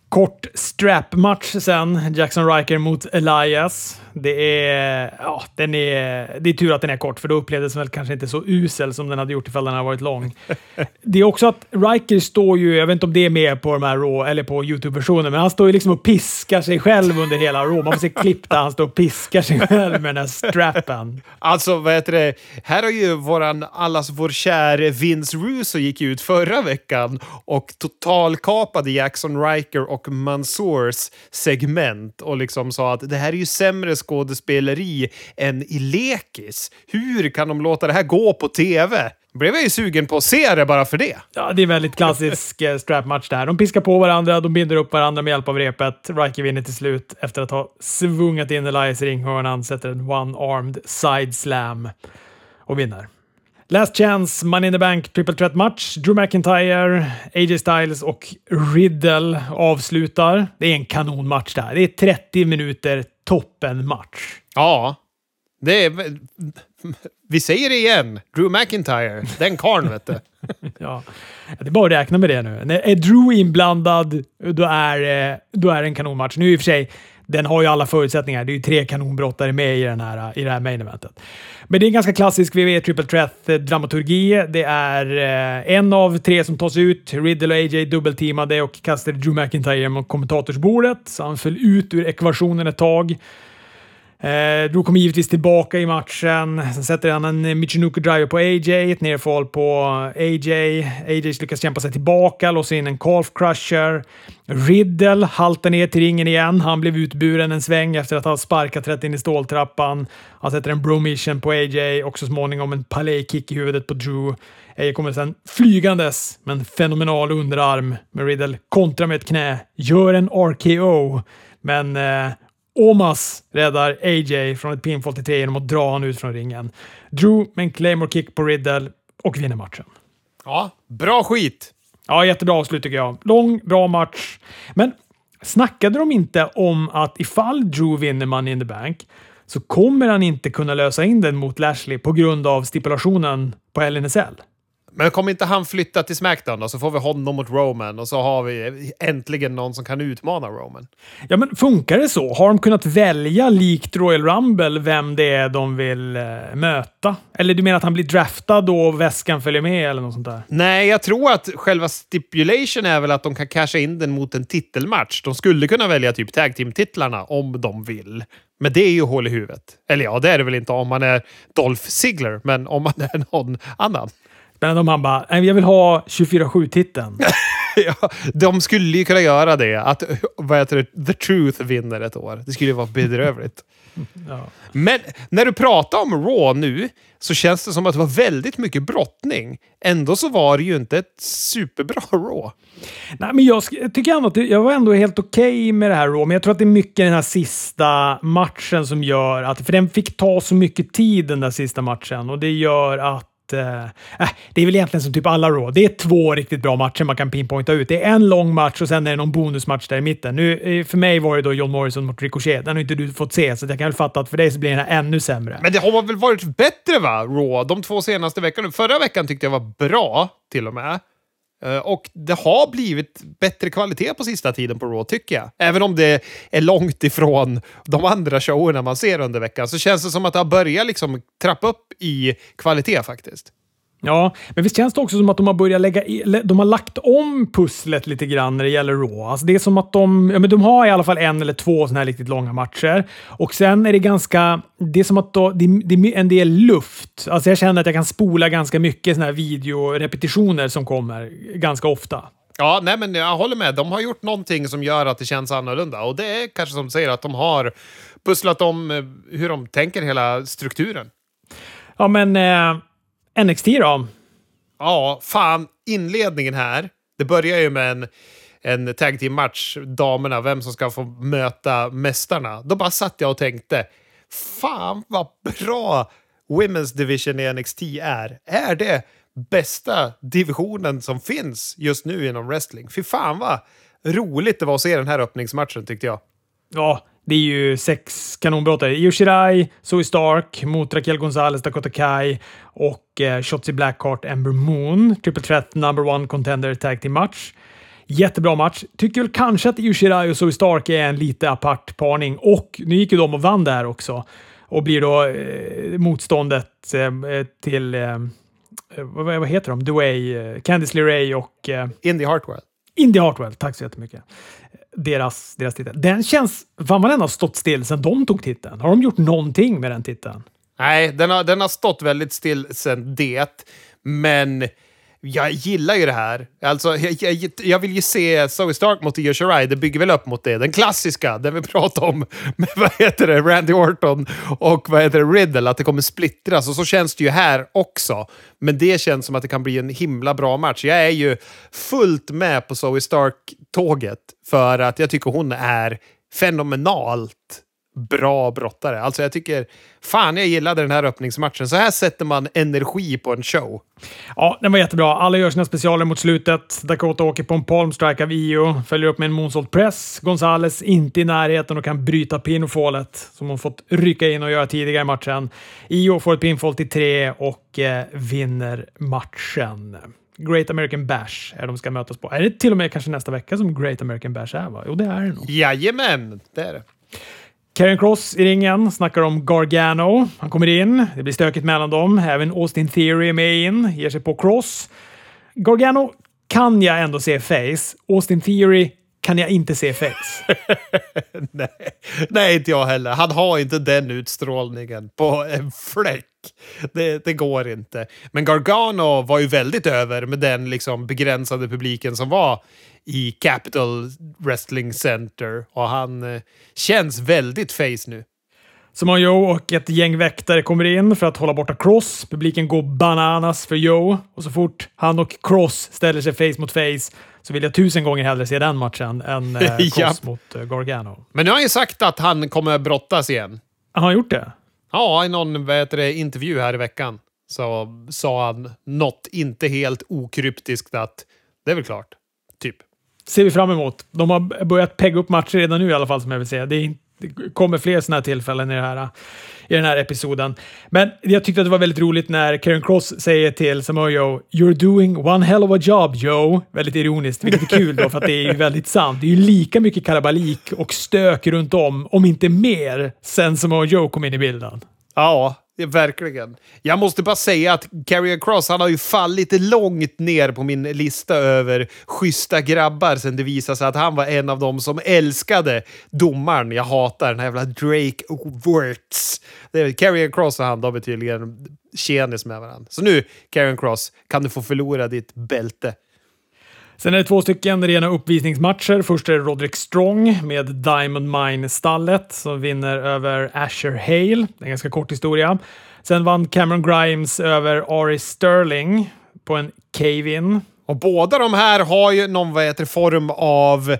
[SPEAKER 1] Kort strap-match sen. Jackson Riker mot Elias. Det är, ja, den är, det är tur att den är kort, för då upplevdes den väl kanske inte så usel som den hade gjort ifall den hade varit lång. Det är också att Riker står ju, jag vet inte om det är med på de här Raw, eller på YouTube-versionen, men han står ju liksom och piskar sig själv under hela Raw. Man får se klipp där han står och piskar sig själv med den här strappen.
[SPEAKER 2] Alltså, vad heter det? Här har ju våran, allas vår käre Vince Russo gick ut förra veckan och totalkapade Jackson Riker och Mansours segment och liksom sa att det här är ju sämre skådespeleri än i lekis. Hur kan de låta det här gå på tv? blev jag ju sugen på att se det bara för det.
[SPEAKER 1] Ja, det är en väldigt klassisk eh, strap-match där. De piskar på varandra, de binder upp varandra med hjälp av repet. Riker vinner till slut efter att ha svungat in Elias i ringhörnan, sätter en one-armed side slam och vinner. Last Chance, Money in the Bank, Triple Threat match. Drew McIntyre, AJ Styles och Riddle avslutar. Det är en kanonmatch där. Det är 30 minuter toppenmatch.
[SPEAKER 2] Ja, det är... Vi säger det igen. Drew McIntyre. Den karln, vet du.
[SPEAKER 1] ja, det är bara att räkna med det nu. När är Drew inblandad, då är, då är det en kanonmatch. Nu i och för sig, den har ju alla förutsättningar. Det är ju tre kanonbrottare med i, den här, i det här main eventet. Men det är en ganska klassisk WWE Triple Threat-dramaturgi. Eh, det är eh, en av tre som tas ut. Riddle och AJ dubbelteamade och kastade Drew McIntyre genom kommentatorsbordet, så han föll ut ur ekvationen ett tag. Eh, Drew kommer givetvis tillbaka i matchen. Sen sätter han en eh, Michinoku driver på AJ, ett nerfall på eh, AJ. AJ lyckas kämpa sig tillbaka, låser in en calf crusher. Riddle haltar ner till ringen igen. Han blev utburen en sväng efter att ha sparkat rätt in i ståltrappan. Han sätter en bromission på AJ och så småningom en palais-kick i huvudet på Drew. AJ kommer sedan flygandes med en fenomenal underarm, Men Riddle kontrar med ett knä, gör en RKO. Men eh, Omas räddar AJ från ett pinfall till tre genom att dra honom ut från ringen. Drew med en Claymore kick på Riddle och vinner matchen.
[SPEAKER 2] Ja, bra skit!
[SPEAKER 1] Ja, jättebra avslut tycker jag. Lång, bra match. Men snackade de inte om att ifall Drew vinner Money in the Bank så kommer han inte kunna lösa in den mot Lashley på grund av stipulationen på LNSL?
[SPEAKER 2] Men kommer inte han flytta till Smackdown då, så får vi honom mot Roman och så har vi äntligen någon som kan utmana Roman.
[SPEAKER 1] Ja, men funkar det så? Har de kunnat välja, likt Royal Rumble, vem det är de vill eh, möta? Eller du menar att han blir draftad och väskan följer med eller något sånt där?
[SPEAKER 2] Nej, jag tror att själva stipulation är väl att de kan casha in den mot en titelmatch. De skulle kunna välja typ tag team-titlarna om de vill. Men det är ju hål i huvudet. Eller ja, det är det väl inte om man är Dolph Ziggler, men om man är någon annan.
[SPEAKER 1] Spännande om han bara, "Nej, jag vill ha 24-7-titeln.
[SPEAKER 2] ja, de skulle ju kunna göra det. Att vad heter det, The Truth vinner ett år. Det skulle ju vara bedrövligt. Ja. Men när du pratar om Raw nu så känns det som att det var väldigt mycket brottning. Ändå så var det ju inte ett superbra Raw.
[SPEAKER 1] Nej, men jag tycker ändå att jag var ändå helt okej okay med det här Raw, men jag tror att det är mycket den här sista matchen som gör att... För den fick ta så mycket tid den där sista matchen och det gör att Eh, äh, det är väl egentligen som typ alla Raw. Det är två riktigt bra matcher man kan pinpointa ut. Det är en lång match och sen är det någon bonusmatch där i mitten. Nu, eh, för mig var det då John Morrison mot Ricochet. Den har inte du fått se, så jag kan väl fatta att för dig så blir den här ännu sämre.
[SPEAKER 2] Men det har väl varit bättre va, Raw? De två senaste veckorna. Förra veckan tyckte jag var bra, till och med. Eh, och det har blivit bättre kvalitet på sista tiden på Raw, tycker jag. Även om det är långt ifrån de andra showerna man ser under veckan så känns det som att det har börjat liksom trappa upp i kvalitet faktiskt.
[SPEAKER 1] Ja, men visst känns det också som att de har börjat lägga i, de har lagt om pusslet lite grann när det gäller Raw. Alltså det är som att de, ja, men de har i alla fall en eller två sådana här riktigt långa matcher. Och sen är det ganska, det är som att då, det, det är en del luft. Alltså jag känner att jag kan spola ganska mycket sådana här videorepetitioner som kommer ganska ofta.
[SPEAKER 2] Ja, nej men jag håller med. De har gjort någonting som gör att det känns annorlunda. Och det är kanske som du säger att de har pusslat om eh, hur de tänker hela strukturen.
[SPEAKER 1] Ja, men... Eh NXT då?
[SPEAKER 2] Ja, fan. Inledningen här. Det börjar ju med en, en tag team-match, damerna, vem som ska få möta mästarna. Då bara satt jag och tänkte, fan vad bra Women's Division i NXT är. Är det bästa divisionen som finns just nu inom wrestling? Fy fan vad roligt det var att se den här öppningsmatchen tyckte jag.
[SPEAKER 1] Ja, det är ju sex kanonbrottare. Yoshirai, Zoe Stark mot Raquel Gonzalez, Dakota Kai och eh, Shotzi Blackheart, Ember Moon. Triple Threat number one contender tag team match. Jättebra match. Tycker väl kanske att Yoshirai och Zoe Stark är en lite apart parning och nu gick ju de och vann där också och blir då eh, motståndet eh, eh till eh, eh, vad, vad heter de? Dway, eh, Candice LeRae och...
[SPEAKER 2] Indy Hartwell.
[SPEAKER 1] Indy Hartwell, tack så jättemycket deras, deras titel. Den känns... Fan vad den har stått still sedan de tog titeln. Har de gjort någonting med den titeln?
[SPEAKER 2] Nej, den har, den har stått väldigt still sedan det. Men jag gillar ju det här. Alltså, jag, jag, jag vill ju se Zoe Stark mot Io Shirai. Det bygger väl upp mot det. Den klassiska, den vi pratade om med vad heter det, Randy Orton och vad heter det, Riddle, att det kommer splittras. Och så känns det ju här också. Men det känns som att det kan bli en himla bra match. Jag är ju fullt med på Zoe Stark-tåget för att jag tycker hon är fenomenalt bra brottare. Alltså jag tycker, fan jag gillade den här öppningsmatchen. Så här sätter man energi på en show.
[SPEAKER 1] Ja, den var jättebra. Alla gör sina specialer mot slutet. Dakota åker på en palmstrike av Io, följer upp med en moonsault press. Gonzales inte i närheten och kan bryta pinfallet som hon fått rycka in och göra tidigare i matchen. Io får ett pinfall till tre och eh, vinner matchen. Great American Bash är de ska mötas på. Är det till och med kanske nästa vecka som Great American Bash är? Va? Jo, det är det nog.
[SPEAKER 2] Jajamän, det är det.
[SPEAKER 1] Karen Cross i ringen snackar om Gargano. Han kommer in. Det blir stökigt mellan dem. Även Austin Theory är med in. Ger sig på Cross. Gargano kan jag ändå se face. Austin Theory kan jag inte se face.
[SPEAKER 2] nej. nej, inte jag heller. Han har inte den utstrålningen på en fläck. Det, det, går inte. Men Gargano var ju väldigt över med den liksom begränsade publiken som var i Capital Wrestling Center. Och han eh, känns väldigt face nu.
[SPEAKER 1] Samoa Joe och ett gäng väktare kommer in för att hålla borta Cross. Publiken går bananas för Joe och så fort han och Cross ställer sig face mot face så vill jag tusen gånger hellre se den matchen än eh, ja. mot eh, Gargano.
[SPEAKER 2] Men nu har han ju sagt att han kommer brottas igen.
[SPEAKER 1] Har han gjort det?
[SPEAKER 2] Ja, i någon vet det, intervju här i veckan så sa han något inte helt okryptiskt att det är väl klart. Typ
[SPEAKER 1] ser vi fram emot. De har börjat pegga upp matcher redan nu i alla fall, som jag vill säga. Det, är, det kommer fler sådana här tillfällen i, det här, i den här episoden. Men jag tyckte att det var väldigt roligt när Karen Cross säger till Samojo “You're doing one hell of a job, Joe”. Väldigt ironiskt, vilket är kul då, för att det är ju väldigt sant. Det är ju lika mycket kalabalik och stök runt om, om inte mer, sen Samojo kom in i bilden.
[SPEAKER 2] Ja, Verkligen. Jag måste bara säga att Carrier Cross, han har ju fallit långt ner på min lista över schyssta grabbar sen det visade sig att han var en av dem som älskade domaren. Jag hatar den här jävla Drake Wirtz. Carrier Cross och han, de är tydligen tjenis med varandra. Så nu, Carrier Cross, kan du få förlora ditt bälte.
[SPEAKER 1] Sen är det två stycken rena uppvisningsmatcher. Först är det Roderick Strong med Diamond Mine-stallet som vinner över Asher Hale. Det är en ganska kort historia. Sen vann Cameron Grimes över Ari Sterling på en cave-in.
[SPEAKER 2] Och båda de här har ju någon vad heter, form av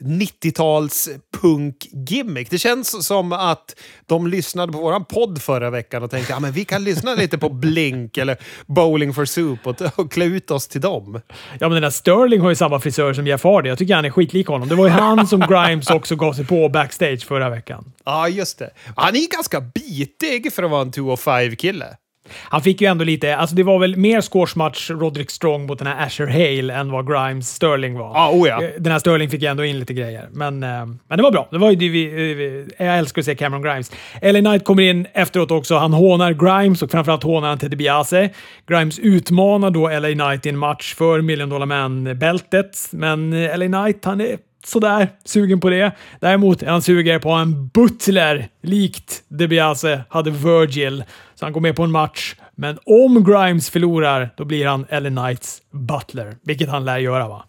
[SPEAKER 2] 90-tals punk-gimmick. Det känns som att de lyssnade på våran podd förra veckan och tänkte att vi kan lyssna lite på Blink eller Bowling for Soup och, och klä ut oss till dem.
[SPEAKER 1] Ja, men den där Sterling har ju samma frisör som Jeff Hardy. Jag tycker han är skitlik honom. Det var ju han som Grimes också gav sig på backstage förra veckan.
[SPEAKER 2] Ja, just det. Han är ganska bitig för att vara en 205-kille.
[SPEAKER 1] Han fick ju ändå lite, alltså det var väl mer squashmatch Roderick Strong mot den här Asher Hale än vad Grimes Sterling var.
[SPEAKER 2] Ah, oh ja.
[SPEAKER 1] Den här Sterling fick ju ändå in lite grejer. Men, eh, men det var bra. Det var ju det vi, vi, jag älskar att se Cameron Grimes. LA Knight kommer in efteråt också. Han hånar Grimes och framförallt hånar han Teddy Biase. Grimes utmanar då LA Knight i en match för Million Dollar Man-bältet. Men LA Knight, han är sådär sugen på det. Däremot är han sugen på en butler, likt DeBiase hade Virgil. Så han går med på en match. Men om Grimes förlorar, då blir han Ellen Knights butler. Vilket han lär göra, va?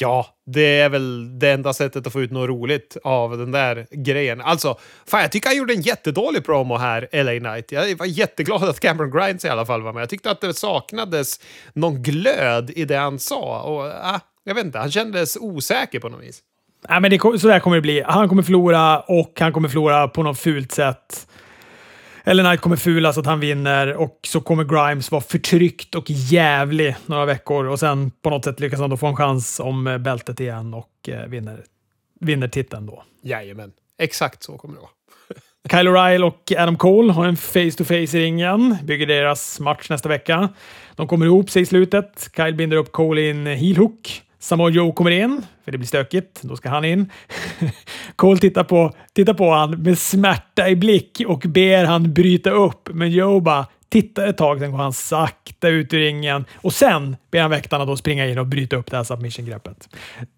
[SPEAKER 2] Ja, det är väl det enda sättet att få ut något roligt av den där grejen. Alltså, fan, jag tycker han gjorde en jättedålig promo här, LA Knight. Jag var jätteglad att Cameron Grimes i alla fall var med. Jag tyckte att det saknades någon glöd i det han sa. Och, äh, jag vet inte, han kändes osäker på något vis.
[SPEAKER 1] Nej, men det, så där kommer det bli. Han kommer förlora och han kommer förlora på något fult sätt. Eller Knight kommer fula så att han vinner och så kommer Grimes vara förtryckt och jävlig några veckor och sen på något sätt lyckas han då få en chans om bältet igen och eh, vinner, vinner titeln då.
[SPEAKER 2] Jajamän, exakt så kommer det vara.
[SPEAKER 1] Kyle O'Reilly och Adam Cole har en face-to-face i ringen. Bygger deras match nästa vecka. De kommer ihop sig i slutet. Kyle binder upp Cole i en heel hook. Samoa Joe kommer in, för det blir stökigt. Då ska han in. Cole tittar på, tittar på han med smärta i blick och ber han bryta upp. Men Joe bara tittar ett tag, sen går han sakta ut ur ringen och sen ber han väktarna då springa in och bryta upp det här submission-greppet.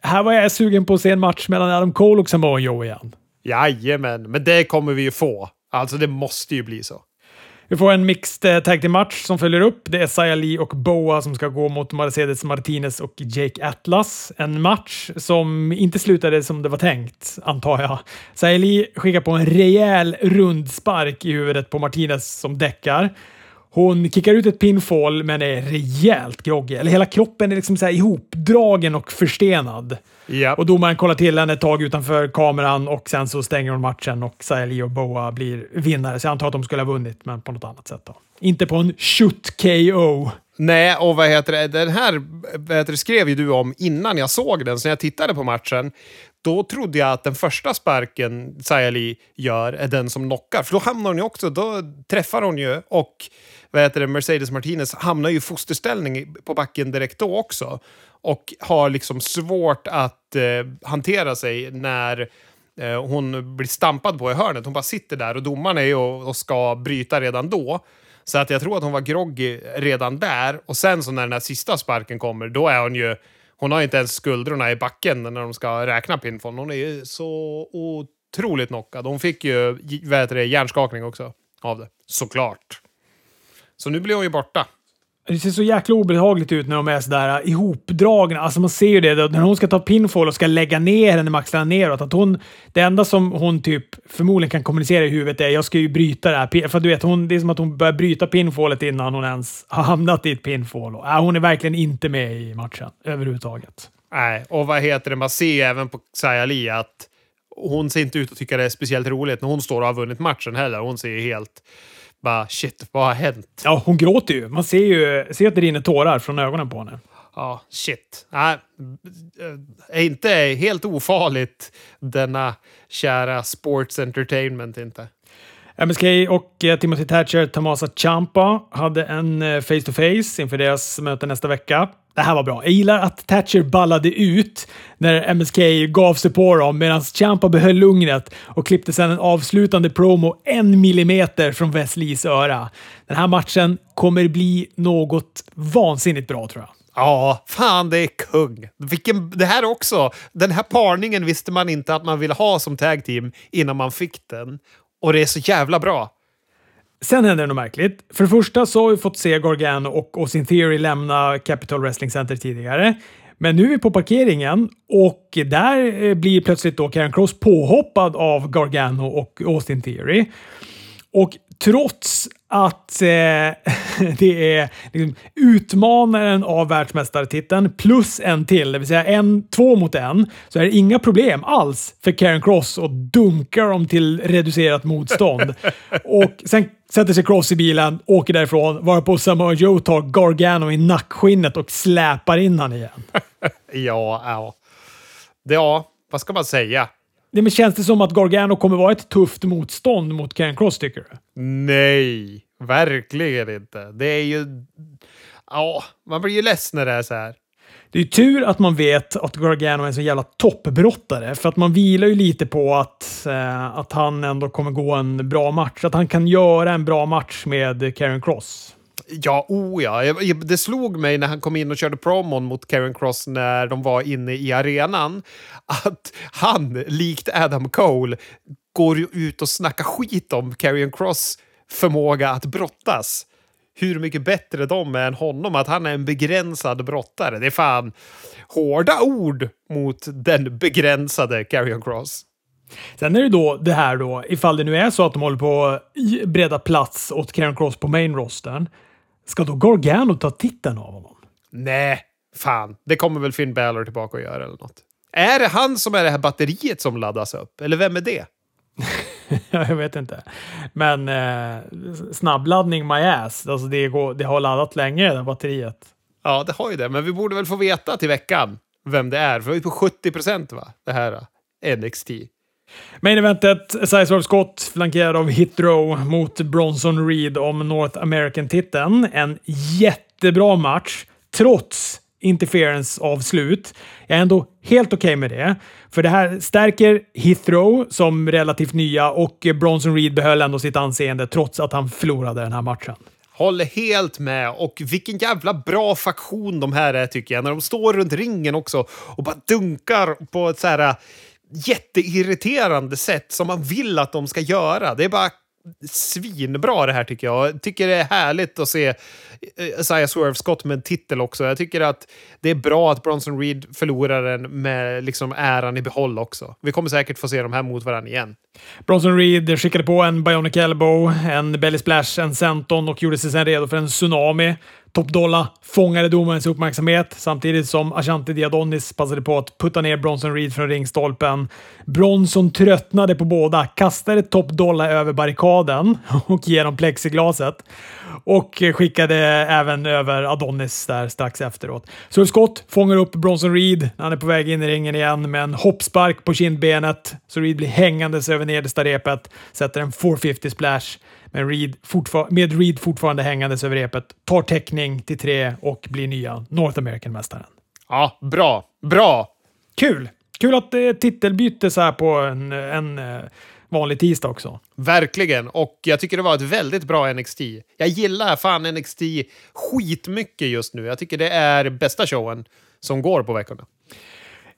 [SPEAKER 1] Här var jag sugen på att se en match mellan Adam Cole och Samoa Joe igen.
[SPEAKER 2] Jajamän, men det kommer vi ju få. Alltså, det måste ju bli så.
[SPEAKER 1] Vi får en mixed eh, tag team-match som följer upp. Det är Saya Lee och Boa som ska gå mot Mercedes Martinez och Jake Atlas. En match som inte slutade som det var tänkt, antar jag. Saya Lee skickar på en rejäl rundspark i huvudet på Martinez som däckar. Hon kickar ut ett pinfall men är rejält groggy. Eller hela kroppen är liksom så här ihopdragen och förstenad.
[SPEAKER 2] Yep.
[SPEAKER 1] Och domaren kollar till henne ett tag utanför kameran och sen så stänger hon matchen och Saeli och Boa blir vinnare. Så jag antar att de skulle ha vunnit, men på något annat sätt. Då. Inte på en shoot-KO.
[SPEAKER 2] Nej, och vad heter det? Den här vad heter det, skrev ju du om innan jag såg den, så när jag tittade på matchen då trodde jag att den första sparken Sayali gör är den som knockar. För då hamnar hon ju också, då träffar hon ju och vad heter det, Mercedes Martinez hamnar ju i fosterställning på backen direkt då också. Och har liksom svårt att eh, hantera sig när eh, hon blir stampad på i hörnet. Hon bara sitter där och domaren är ju och, och ska bryta redan då. Så att jag tror att hon var groggy redan där. Och sen så när den här sista sparken kommer, då är hon ju... Hon har inte ens skuldrorna i backen när de ska räkna pinfon. Hon är ju så otroligt knockad. Hon fick ju vad heter det, hjärnskakning också av det, såklart. Så nu blir hon ju borta.
[SPEAKER 1] Det ser så jäkla obehagligt ut när de är sådär ihopdragna. Alltså man ser ju det när hon ska ta pinfall och ska lägga ner henne med axlarna neråt. Att hon, det enda som hon typ förmodligen kan kommunicera i huvudet är jag ska ju bryta det här. För du vet, hon, det är som att hon börjar bryta pinfallet innan hon ens har hamnat i ett pinfall. Och, äh, hon är verkligen inte med i matchen överhuvudtaget.
[SPEAKER 2] Nej, och vad heter det? Man ser även på Sayali att hon ser inte ut att tycka det är speciellt roligt när hon står och har vunnit matchen heller. Hon ser helt bara shit, vad har hänt?
[SPEAKER 1] Ja, hon gråter ju. Man ser ju ser att det rinner tårar från ögonen på henne.
[SPEAKER 2] Ja, shit. Nej, är inte helt ofarligt denna kära sports entertainment inte.
[SPEAKER 1] MSK och eh, Timothy Thatcher, Tomasa Champa hade en eh, face-to-face inför deras möte nästa vecka. Det här var bra. Jag gillar att Thatcher ballade ut när MSK gav sig på dem medan Champa behöll lugnet och klippte sedan en avslutande promo en millimeter från Wesleys öra. Den här matchen kommer bli något vansinnigt bra tror jag.
[SPEAKER 2] Ja, fan det är kung. Vilken, det här också. Den här parningen visste man inte att man ville ha som tag team innan man fick den. Och det är så jävla bra.
[SPEAKER 1] Sen händer det något märkligt. För det första så har vi fått se Gargano och Austin Theory lämna Capital Wrestling Center tidigare. Men nu är vi på parkeringen och där eh, blir plötsligt då Karen Cross påhoppad av Gargano och Austin Theory. Och trots att eh, det är liksom utmanaren av världsmästartiteln plus en till, det vill säga en, två mot en, så är det inga problem alls för Karen Cross att dunka dem till reducerat motstånd. och sen sätter sig Cross i bilen, åker därifrån, varpå Samoa Joe tar Gargano i nackskinnet och släpar in han igen.
[SPEAKER 2] ja, ja. Ja, vad ska man säga?
[SPEAKER 1] Det men känns det som att Gargano kommer vara ett tufft motstånd mot Karen Cross, tycker du?
[SPEAKER 2] Nej, verkligen inte. Det är ju... Ja, man blir ju ledsen när det är så här.
[SPEAKER 1] Det är ju tur att man vet att Gargano är en så jävla toppbrottare, för att man vilar ju lite på att, eh, att han ändå kommer gå en bra match. Att han kan göra en bra match med Karen Cross.
[SPEAKER 2] Ja, oh ja. Det slog mig när han kom in och körde promon mot Karen Cross när de var inne i arenan att han, likt Adam Cole, går ut och snackar skit om Karen Cross förmåga att brottas. Hur mycket bättre de är än honom, att han är en begränsad brottare. Det är fan hårda ord mot den begränsade Carrion Cross.
[SPEAKER 1] Sen är det då det här då, ifall det nu är så att de håller på att bredda plats åt Karen Cross på main rostern. Ska då Gargano ta titeln av honom?
[SPEAKER 2] Nej, fan. Det kommer väl Finn Balor tillbaka och göra eller något. Är det han som är det här batteriet som laddas upp? Eller vem är det?
[SPEAKER 1] jag vet inte. Men eh, snabbladdning my ass. Alltså det, går, det har laddat länge, det batteriet.
[SPEAKER 2] Ja, det har ju det. Men vi borde väl få veta till veckan vem det är. För vi är på 70 procent, va? Det här NXT.
[SPEAKER 1] Main eventet, Sizewell Scott flankerad av Hitrow mot Bronson Reed om North American-titeln. En jättebra match, trots interference-avslut. Jag är ändå helt okej okay med det. För det här stärker Heathrow som relativt nya och Bronson Reed behöll ändå sitt anseende trots att han förlorade den här matchen.
[SPEAKER 2] Håller helt med. Och vilken jävla bra faktion de här är tycker jag. När de står runt ringen också och bara dunkar på ett så här äh, jätteirriterande sätt som man vill att de ska göra. Det är bara svinbra det här tycker jag. Jag tycker det är härligt att se eh, Isaiah Swerve Scott med en titel också. Jag tycker att det är bra att Bronson Reed förlorar den med liksom äran i behåll också. Vi kommer säkert få se de här mot varandra igen.
[SPEAKER 1] Bronson Reed skickade på en Bionic Elbow, en Belly Splash, en Senton och gjorde sig sedan redo för en Tsunami. Topdolla fångade domarens uppmärksamhet samtidigt som Ashanti Diadonis passade på att putta ner Bronson Reed från ringstolpen. Bronson tröttnade på båda, kastade Topdolla över barrikaden och genom plexiglaset och skickade även över Adonis där strax efteråt. Så Scott fångar upp Bronson Reed när han är på väg in i ringen igen med en hoppspark på kindbenet så Reed blir hängandes över nedersta repet, sätter en 450 splash men Reed med Reed fortfarande hängandes över repet, tar täckning till tre och blir nya North American-mästaren.
[SPEAKER 2] Ja, bra. Bra!
[SPEAKER 1] Kul! Kul att det är titelbyte så här på en, en eh, vanlig tisdag också.
[SPEAKER 2] Verkligen, och jag tycker det var ett väldigt bra NXT. Jag gillar fan NXT skitmycket just nu. Jag tycker det är bästa showen som går på veckorna.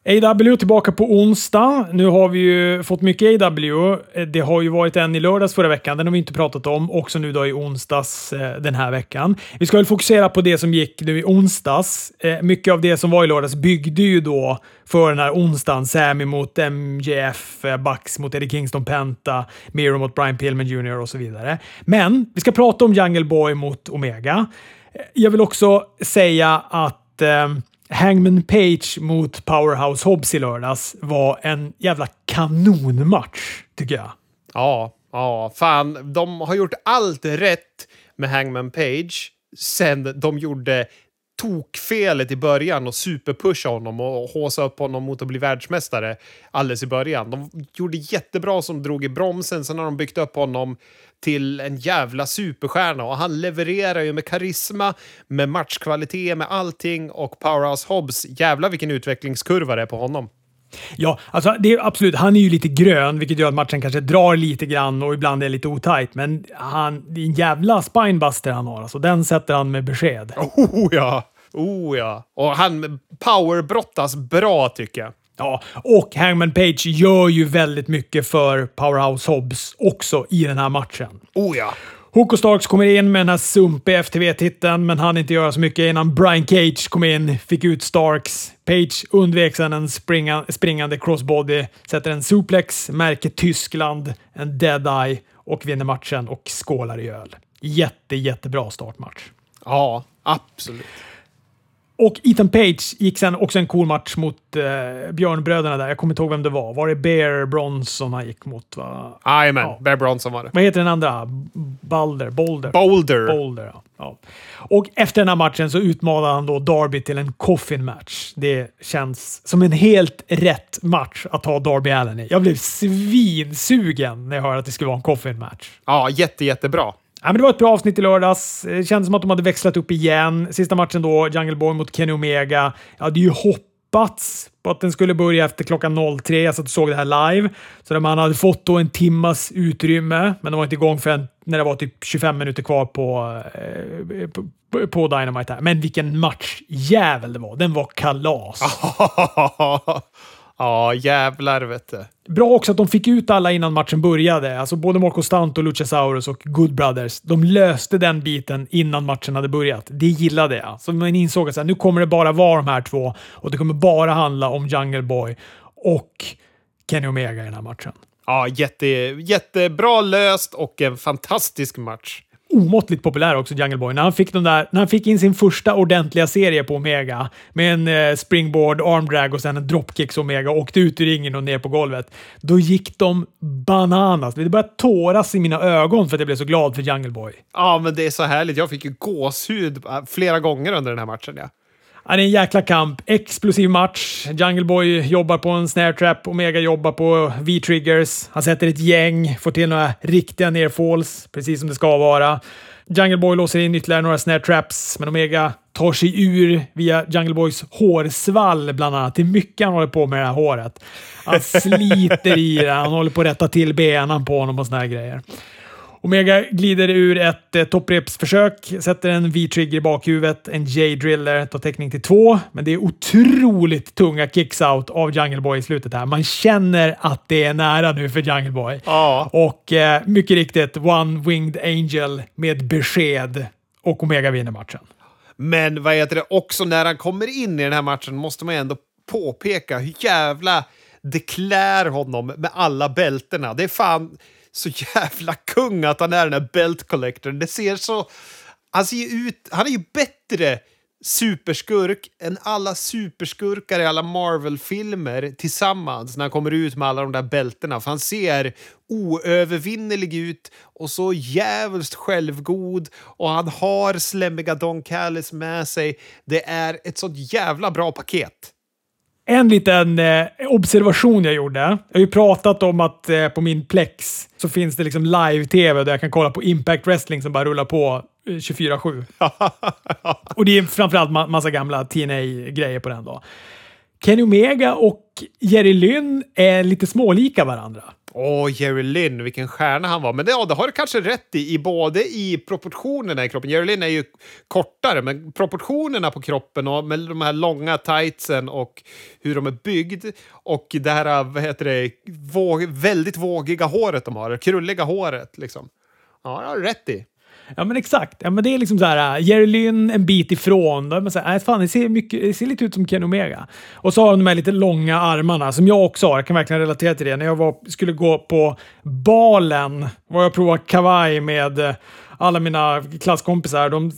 [SPEAKER 1] AW tillbaka på onsdag. Nu har vi ju fått mycket AW. Eh, det har ju varit en i lördags förra veckan. Den har vi inte pratat om. Också nu då i onsdags eh, den här veckan. Vi ska väl fokusera på det som gick nu i onsdags. Eh, mycket av det som var i lördags byggde ju då för den här onsdagen. Sammy mot MJF, Bucks mot Eddie Kingston Penta, Miro mot Brian Pillman Jr och så vidare. Men vi ska prata om Jungle Boy mot Omega. Jag vill också säga att Hangman Page mot Powerhouse Hobbs i lördags var en jävla kanonmatch, tycker jag.
[SPEAKER 2] Ja, ja, fan. De har gjort allt rätt med Hangman Page sen de gjorde tokfelet i början och superpusha honom och håsa upp honom mot att bli världsmästare alldeles i början. De gjorde jättebra som drog i bromsen, sen har de byggt upp honom till en jävla superstjärna och han levererar ju med karisma, med matchkvalitet, med allting och Powerhouse Hobbs, jävla vilken utvecklingskurva det är på honom.
[SPEAKER 1] Ja, alltså det är absolut. Han är ju lite grön, vilket gör att matchen kanske drar lite grann och ibland är lite otajt. Men han, det är en jävla spinebuster han har. Alltså, den sätter han med besked.
[SPEAKER 2] Oh ja! Oh ja. Och han powerbrottas bra tycker jag.
[SPEAKER 1] Ja, och Hangman Page gör ju väldigt mycket för Powerhouse Hobbs också i den här matchen.
[SPEAKER 2] Oh ja.
[SPEAKER 1] Hook och Starks kommer in med den här sumpiga FTV-titeln, men hann inte göra så mycket innan Brian Cage kom in, fick ut Starks. Page undvek sedan en springa, springande crossbody, sätter en suplex, märker Tyskland, en dead-eye och vinner matchen och skålar i öl. Jätte, jättebra startmatch.
[SPEAKER 2] Ja, absolut.
[SPEAKER 1] Och Ethan Page gick sen också en cool match mot eh, Björnbröderna där. Jag kommer inte ihåg vem det var. Var det Bear Bronson han gick mot? Va?
[SPEAKER 2] Jajamän,
[SPEAKER 1] Ja.
[SPEAKER 2] Bear Bronson var det.
[SPEAKER 1] Vad heter den andra? Balder? Boulder?
[SPEAKER 2] Boulder.
[SPEAKER 1] Boulder, ja. ja. Och efter den här matchen så utmanade han då Darby till en coffin match. Det känns som en helt rätt match att ha Darby Allen i. Jag blev svinsugen när jag hörde att det skulle vara en coffin match.
[SPEAKER 2] Ja, jätte, jättebra.
[SPEAKER 1] Ja, men det var ett bra avsnitt i lördags. Det kändes som att de hade växlat upp igen. Sista matchen då, Jungle Boy mot Kenny Omega. Jag hade ju hoppats på att den skulle börja efter klockan 03. Jag satt och såg det här live. Så där man hade fått då en timmas utrymme, men de var inte igång förrän när det var typ 25 minuter kvar på, eh, på, på Dynamite. Här. Men vilken matchjävel det var. Den var kalas.
[SPEAKER 2] ja, jävlar vet du.
[SPEAKER 1] Bra också att de fick ut alla innan matchen började. Alltså både Marco Stanto, Luchasaurus och Good Brothers. De löste den biten innan matchen hade börjat. Det gillade jag. Så man insåg att så här, nu kommer det bara vara de här två och det kommer bara handla om Jungle Boy och Kenny Omega i den här matchen.
[SPEAKER 2] Ja, jätte, jättebra löst och en fantastisk match
[SPEAKER 1] omåttligt populär också, Jungle Boy. När han, fick de där, när han fick in sin första ordentliga serie på Omega med en eh, springboard, armdrag och sen en dropkicks Omega och åkte ut ur ringen och ner på golvet. Då gick de bananas. Det började tåras i mina ögon för att jag blev så glad för Jungle Boy.
[SPEAKER 2] Ja, men det är så härligt. Jag fick ju gåshud äh, flera gånger under den här matchen. Ja.
[SPEAKER 1] Ja, det är en jäkla kamp. Explosiv match. Jungle Boy jobbar på en snare trap. Omega jobbar på V-triggers. Han sätter ett gäng, får till några riktiga nerfalls, precis som det ska vara. Jungle Boy låser in ytterligare några snare traps, men Omega tar sig ur via Jungle Boys hårsvall bland annat. Det är mycket han håller på med det här håret. Han sliter i det, han håller på att rätta till benen på honom och såna här grejer. Omega glider ur ett eh, topprepsförsök, sätter en V-trigger i bakhuvudet, en J-driller, tar täckning till två, men det är otroligt tunga kicks-out av Jungle Boy i slutet här. Man känner att det är nära nu för Jungle Boy.
[SPEAKER 2] Ja.
[SPEAKER 1] Och eh, mycket riktigt, One Winged Angel med besked och Omega vinner matchen.
[SPEAKER 2] Men vad heter det, också när han kommer in i den här matchen måste man ändå påpeka hur jävla det klär honom med alla bältena. Det är fan så jävla kung att han är den här belt collectorn. Det ser så... Han ser ju ut... Han är ju bättre superskurk än alla superskurkar i alla Marvel-filmer tillsammans när han kommer ut med alla de där bältena. För han ser oövervinnerlig ut och så jävligt självgod och han har slemmiga Don Callis med sig. Det är ett sånt jävla bra paket.
[SPEAKER 1] En liten eh, observation jag gjorde. Jag har ju pratat om att eh, på min Plex så finns det liksom live-tv där jag kan kolla på Impact Wrestling som bara rullar på eh, 24-7. och det är framförallt ma massa gamla TNA-grejer på den då. Kenny Omega och Jerry Lynn är lite smålika varandra.
[SPEAKER 2] Åh, Jerry Lynn, vilken stjärna han var. Men det, ja, det har du kanske rätt i, i både i proportionerna i kroppen. Jerry Lynn är ju kortare, men proportionerna på kroppen och med de här långa tightsen och hur de är byggd och det här vad heter det, våg, väldigt vågiga håret de har, det krulliga håret. Liksom. Ja, det har du rätt i.
[SPEAKER 1] Ja, men exakt. Ja, men det är liksom så här, uh, Jerry Lynn en bit ifrån. Då är man så här, äh, fan, det, ser mycket, det ser lite ut som Ken Omega. Och så har de de här lite långa armarna som jag också har. Jag kan verkligen relatera till det. När jag var, skulle gå på balen var jag provade kavaj med alla mina klasskompisar. De,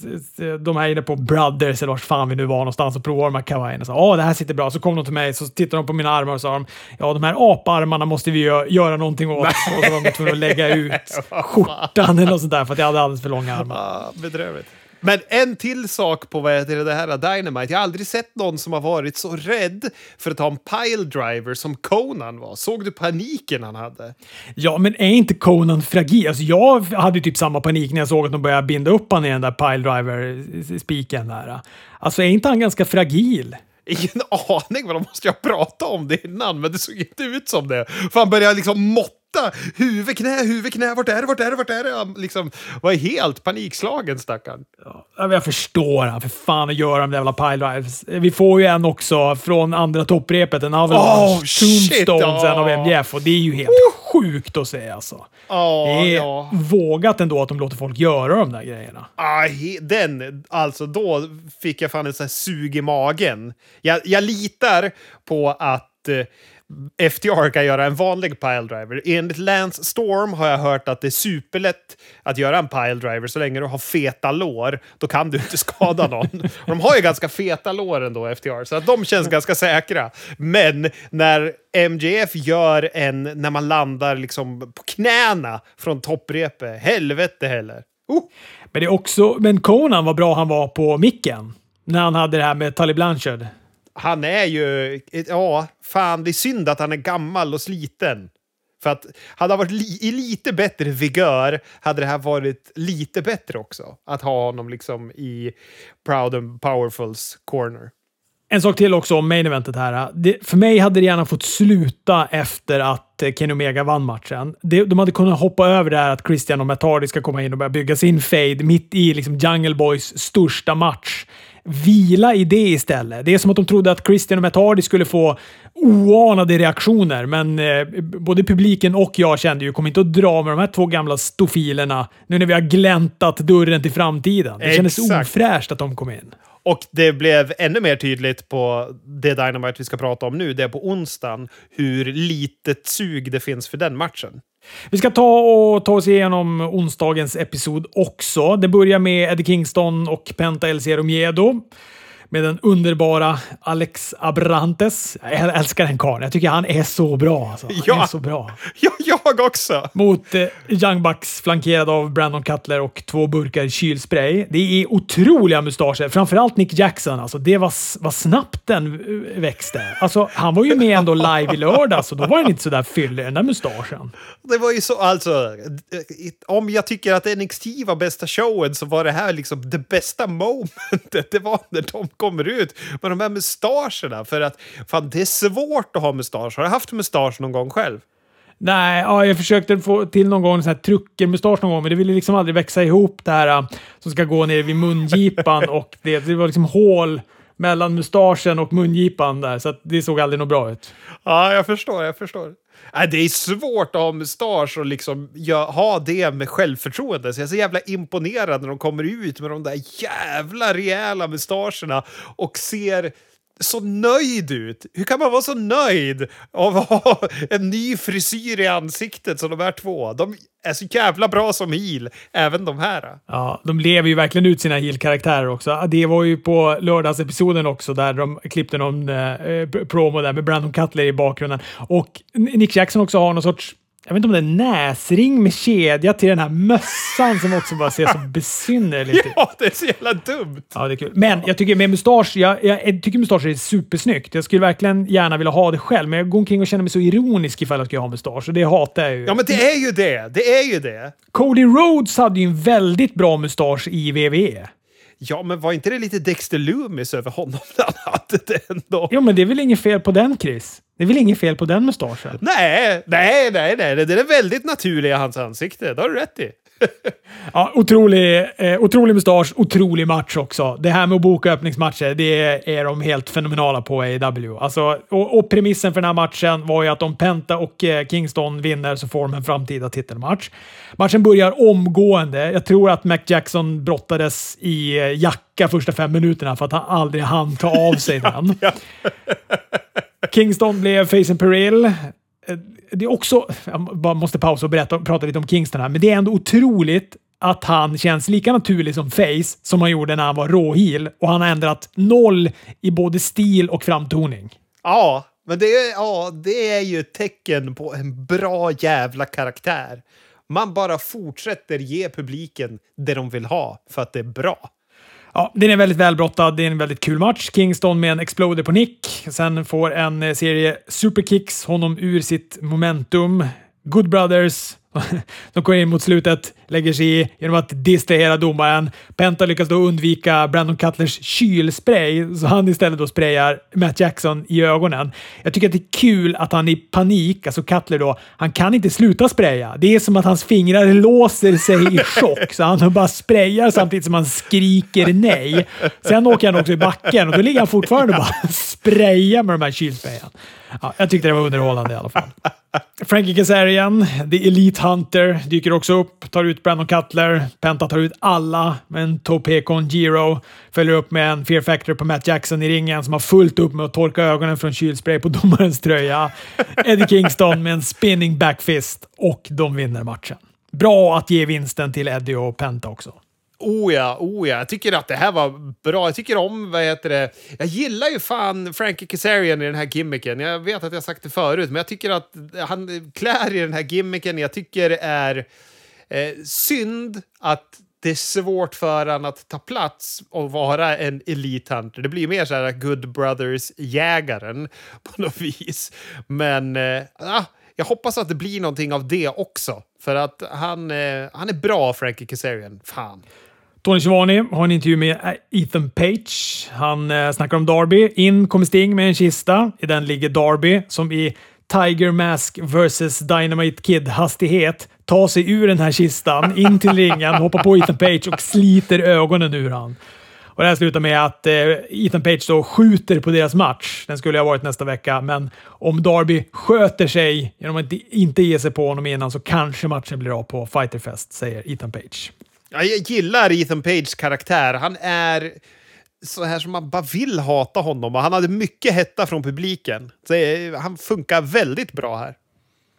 [SPEAKER 1] de här inne på Brothers eller vart fan vi nu var någonstans och provade de här kavajerna. åh, det här sitter bra. Så kom de till mig så tittade de på mina armar och sa de, ja, de här aparmarna måste vi gö- göra någonting åt. och så var de tvungna att lägga ut skjortan eller något sånt där för att jag hade alldeles för långa armar.
[SPEAKER 2] Ah, bedrövligt. Men en till sak på vad heter det, här Dynamite. Jag har aldrig sett någon som har varit så rädd för att ha en pile driver som Conan var. Såg du paniken han hade?
[SPEAKER 1] Ja, men är inte Conan fragil? Alltså, jag hade typ samma panik när jag såg att de började binda upp han i den där piledriver-spiken där. Alltså, är inte han ganska fragil?
[SPEAKER 2] Ingen aning, men de måste ju ha pratat om det innan, men det såg inte ut som det. För han började liksom måtta huvud, knä, huvud, knä, vart är det, vart är det, vart är det? Han liksom var helt panikslagen stackarn.
[SPEAKER 1] Ja, jag förstår han. För fan att göra de där jävla piledrives. Vi får ju en också från andra topprepet. En Avalanche
[SPEAKER 2] Oh,
[SPEAKER 1] Tombstone sen av
[SPEAKER 2] ja.
[SPEAKER 1] MJF och det är ju helt sjukt att se alltså.
[SPEAKER 2] Ja,
[SPEAKER 1] Det är
[SPEAKER 2] ja.
[SPEAKER 1] vågat ändå att de låter folk göra de där grejerna.
[SPEAKER 2] Aj, den, alltså då fick jag fan en sån här sug i magen. Jag, jag litar på att eh, FTR kan göra en vanlig piledriver. Enligt Lance Storm har jag hört att det är superlätt att göra en piledriver så länge du har feta lår. Då kan du inte skada någon. Och de har ju ganska feta lår ändå, FTR, så att de känns ganska säkra. Men när MJF gör en när man landar liksom på knäna från topprepe, helvete heller. Oh.
[SPEAKER 1] Men det är också, men Conan vad bra han var på micken. När han hade det här med Tully Blanchard.
[SPEAKER 2] Han är ju... Ja, fan, det är synd att han är gammal och sliten. För att hade han varit li, i lite bättre vigör hade det här varit lite bättre också. Att ha honom liksom i Proud and Powerfuls corner.
[SPEAKER 1] En sak till också om main eventet här. Det, för mig hade det gärna fått sluta efter att Kenny Omega vann matchen. Det, de hade kunnat hoppa över det här att Christian och Matardi ska komma in och börja bygga sin fade mitt i liksom Jungle Boys största match. Vila i det istället. Det är som att de trodde att Christian och Matt skulle få oanade reaktioner, men eh, både publiken och jag kände ju kommer inte att dra med de här två gamla stofilerna nu när vi har gläntat dörren till framtiden. Det kändes
[SPEAKER 2] Exakt.
[SPEAKER 1] ofräscht att de kom in.
[SPEAKER 2] Och det blev ännu mer tydligt på det Dynamite vi ska prata om nu, det är på onsdagen, hur litet sug det finns för den matchen.
[SPEAKER 1] Vi ska ta och ta oss igenom onsdagens episod också. Det börjar med Eddie Kingston och Penta El Zero Miedo. Med den underbara Alex Abrantes. Jag älskar den karln. Jag tycker han är så bra. Alltså. Han
[SPEAKER 2] Ja.
[SPEAKER 1] är så bra.
[SPEAKER 2] Ja, jag också!
[SPEAKER 1] Mot eh, Young Bucks flankerad av Brandon Cutler och två burkar kylspray. Det är otroliga mustascher. Framförallt Nick Jackson. Alltså, det var, var snabbt den växte. Alltså, han var ju med ändå live i lördags och då var han inte så där fyllig, den där mustaschen.
[SPEAKER 2] Det var ju så, alltså, om jag tycker att NXT var bästa showen så var det här liksom det bästa momentet. Det var när de kommer ut med de här mustascherna. För att fan, det är svårt att ha mustasch. Har du haft mustasch någon gång själv?
[SPEAKER 1] Nej, ja, jag försökte få till någon gång en truckermustasch någon gång, men det ville liksom aldrig växa ihop det här äh, som ska gå ner vid mungipan och det, det var liksom hål mellan mustaschen och mungipan där, så att det såg aldrig något bra ut.
[SPEAKER 2] Ja, jag förstår, jag förstår. Äh, det är svårt att ha mustasch och liksom ja, ha det med självförtroende. Så jag är så jävla imponerad när de kommer ut med de där jävla rejäla mustascherna och ser så nöjd ut. Hur kan man vara så nöjd av att ha en ny frisyr i ansiktet som de här två? De är så jävla bra som heel, även de här.
[SPEAKER 1] Ja, de lever ju verkligen ut sina heel-karaktärer också. Det var ju på lördagsepisoden också där de klippte någon eh, eh promo där med Brandon Cutler i bakgrunden. Och Nick Jackson också har någon sorts jag vet inte om det är näsring med kedja till den här mössan som också bara ser så besynnerligt ut.
[SPEAKER 2] Ja, det är så jävla dumt!
[SPEAKER 1] Ja, det är kul. Men jag tycker med mustasch, jag, jag tycker mustasch är supersnyggt. Jag skulle verkligen gärna vilja ha det själv, men jag går omkring och känner mig så ironisk ifall jag ska ha mustasch och det hatar jag ju.
[SPEAKER 2] Ja, men det är ju det! Det är ju det!
[SPEAKER 1] Cody Rhodes hade ju en väldigt bra mustasch i. WWE.
[SPEAKER 2] Ja, men var inte det lite Dexter Loomis över honom när han hade det ändå?
[SPEAKER 1] Jo, men det är väl inget fel på den, Chris? Det är väl inget fel på den mustaschen?
[SPEAKER 2] Nej, nej, nej, nej, det är väldigt naturligt i hans ansikte. Det har du rätt i.
[SPEAKER 1] Ja, otrolig, eh, otrolig mustasch, otrolig match också. Det här med att boka öppningsmatcher, det är de helt fenomenala på AEW. Alltså, och, och premissen för den här matchen var ju att om Penta och eh, Kingston vinner så får de en framtida titelmatch. Matchen börjar omgående. Jag tror att Mac Jackson brottades i eh, jacka första fem minuterna för att han aldrig hann ta av sig den. Kingston blev Facen Peril. Det är också, jag bara måste pausa och berätta, prata lite om Kingston här, men det är ändå otroligt att han känns lika naturlig som Face som han gjorde när han var råheel och han har ändrat noll i både stil och framtoning.
[SPEAKER 2] Ja, men det är, ja, det är ju ett tecken på en bra jävla karaktär. Man bara fortsätter ge publiken det de vill ha för att det är bra.
[SPEAKER 1] Ja, den är väldigt välbrottad. Det är en väldigt kul match. Kingston med en exploder på nick. Sen får en serie superkicks honom ur sitt momentum. Good Brothers. De kommer in mot slutet, lägger sig i genom att distrahera domaren. Penta lyckas då undvika Brandon Cutlers kylspray, så han istället då sprayar Matt Jackson i ögonen. Jag tycker att det är kul att han i panik, alltså Cutler då, han kan inte sluta spraya. Det är som att hans fingrar låser sig i chock, så han bara sprayar samtidigt som han skriker nej. Sen åker han också i backen och då ligger han fortfarande och bara sprayar med de här kylsprayen. Ja, jag tyckte det var underhållande i alla fall. Frankie Kazarian, The Elite Hunter, dyker också upp, tar ut Brandon Cutler. Penta tar ut alla, men Tope Giro följer upp med en Fear Factor på Matt Jackson i ringen som har fullt upp med att torka ögonen från kylspray på domarens tröja. Eddie Kingston med en spinning backfist och de vinner matchen. Bra att ge vinsten till Eddie och Penta också.
[SPEAKER 2] Oh ja, oh ja. Jag tycker att det här var bra. Jag tycker om, vad heter det, jag gillar ju fan Frankie Kazarian i den här gimmicken. Jag vet att jag sagt det förut, men jag tycker att han klär i den här gimmicken. Jag tycker det är eh, synd att det är svårt för honom att ta plats och vara en elite hunter. Det blir mer så här Good Brothers-jägaren på något vis. Men eh, ah, jag hoppas att det blir någonting av det också. För att han, eh, han är bra, Frankie Kazarian. Fan.
[SPEAKER 1] Tony Schivani har en intervju med eh, Ethan Page. Han eh, snackar om Darby. In kommer Sting med en kista. I den ligger Darby som i Tiger Mask vs Dynamite Kid-hastighet tar sig ur den här kistan, in till ringen, hoppar på Ethan Page och sliter ögonen ur han. Och det här slutar med att eh, Ethan Page då skjuter på deras match. Den skulle ha varit nästa vecka, men om Darby sköter sig genom att inte ge sig på honom innan så kanske matchen blir av på Fighterfest, säger Ethan Page.
[SPEAKER 2] Jag gillar Ethan Pages karaktär. Han är så här som man bara vill hata honom. Och han hade mycket hetta från publiken. Så eh, han funkar väldigt bra här.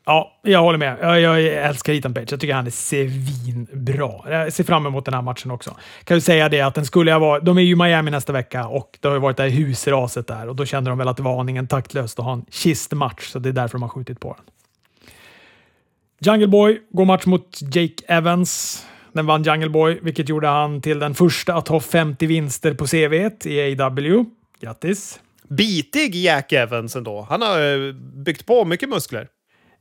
[SPEAKER 1] Ja, jag håller med. Jag, jag älskar Ethan Page. Jag tycker han är svinbra. Jag ser fram emot den här matchen också. Kan ju säga det att den skulle jag vara. De är ju i Miami nästa vecka och det har ju varit det här husraset där och då kände de väl att det var aningen taktlöst att ha en kistmatch, så det är därför de har skjutit på den. Jungle Boy går match mot Jake Evans. Den vann Jungle Boy, vilket gjorde han till den första att ha 50 vinster på CV i AW. Grattis!
[SPEAKER 2] Bitig Jack Evans ändå. Han har eh, byggt på mycket muskler.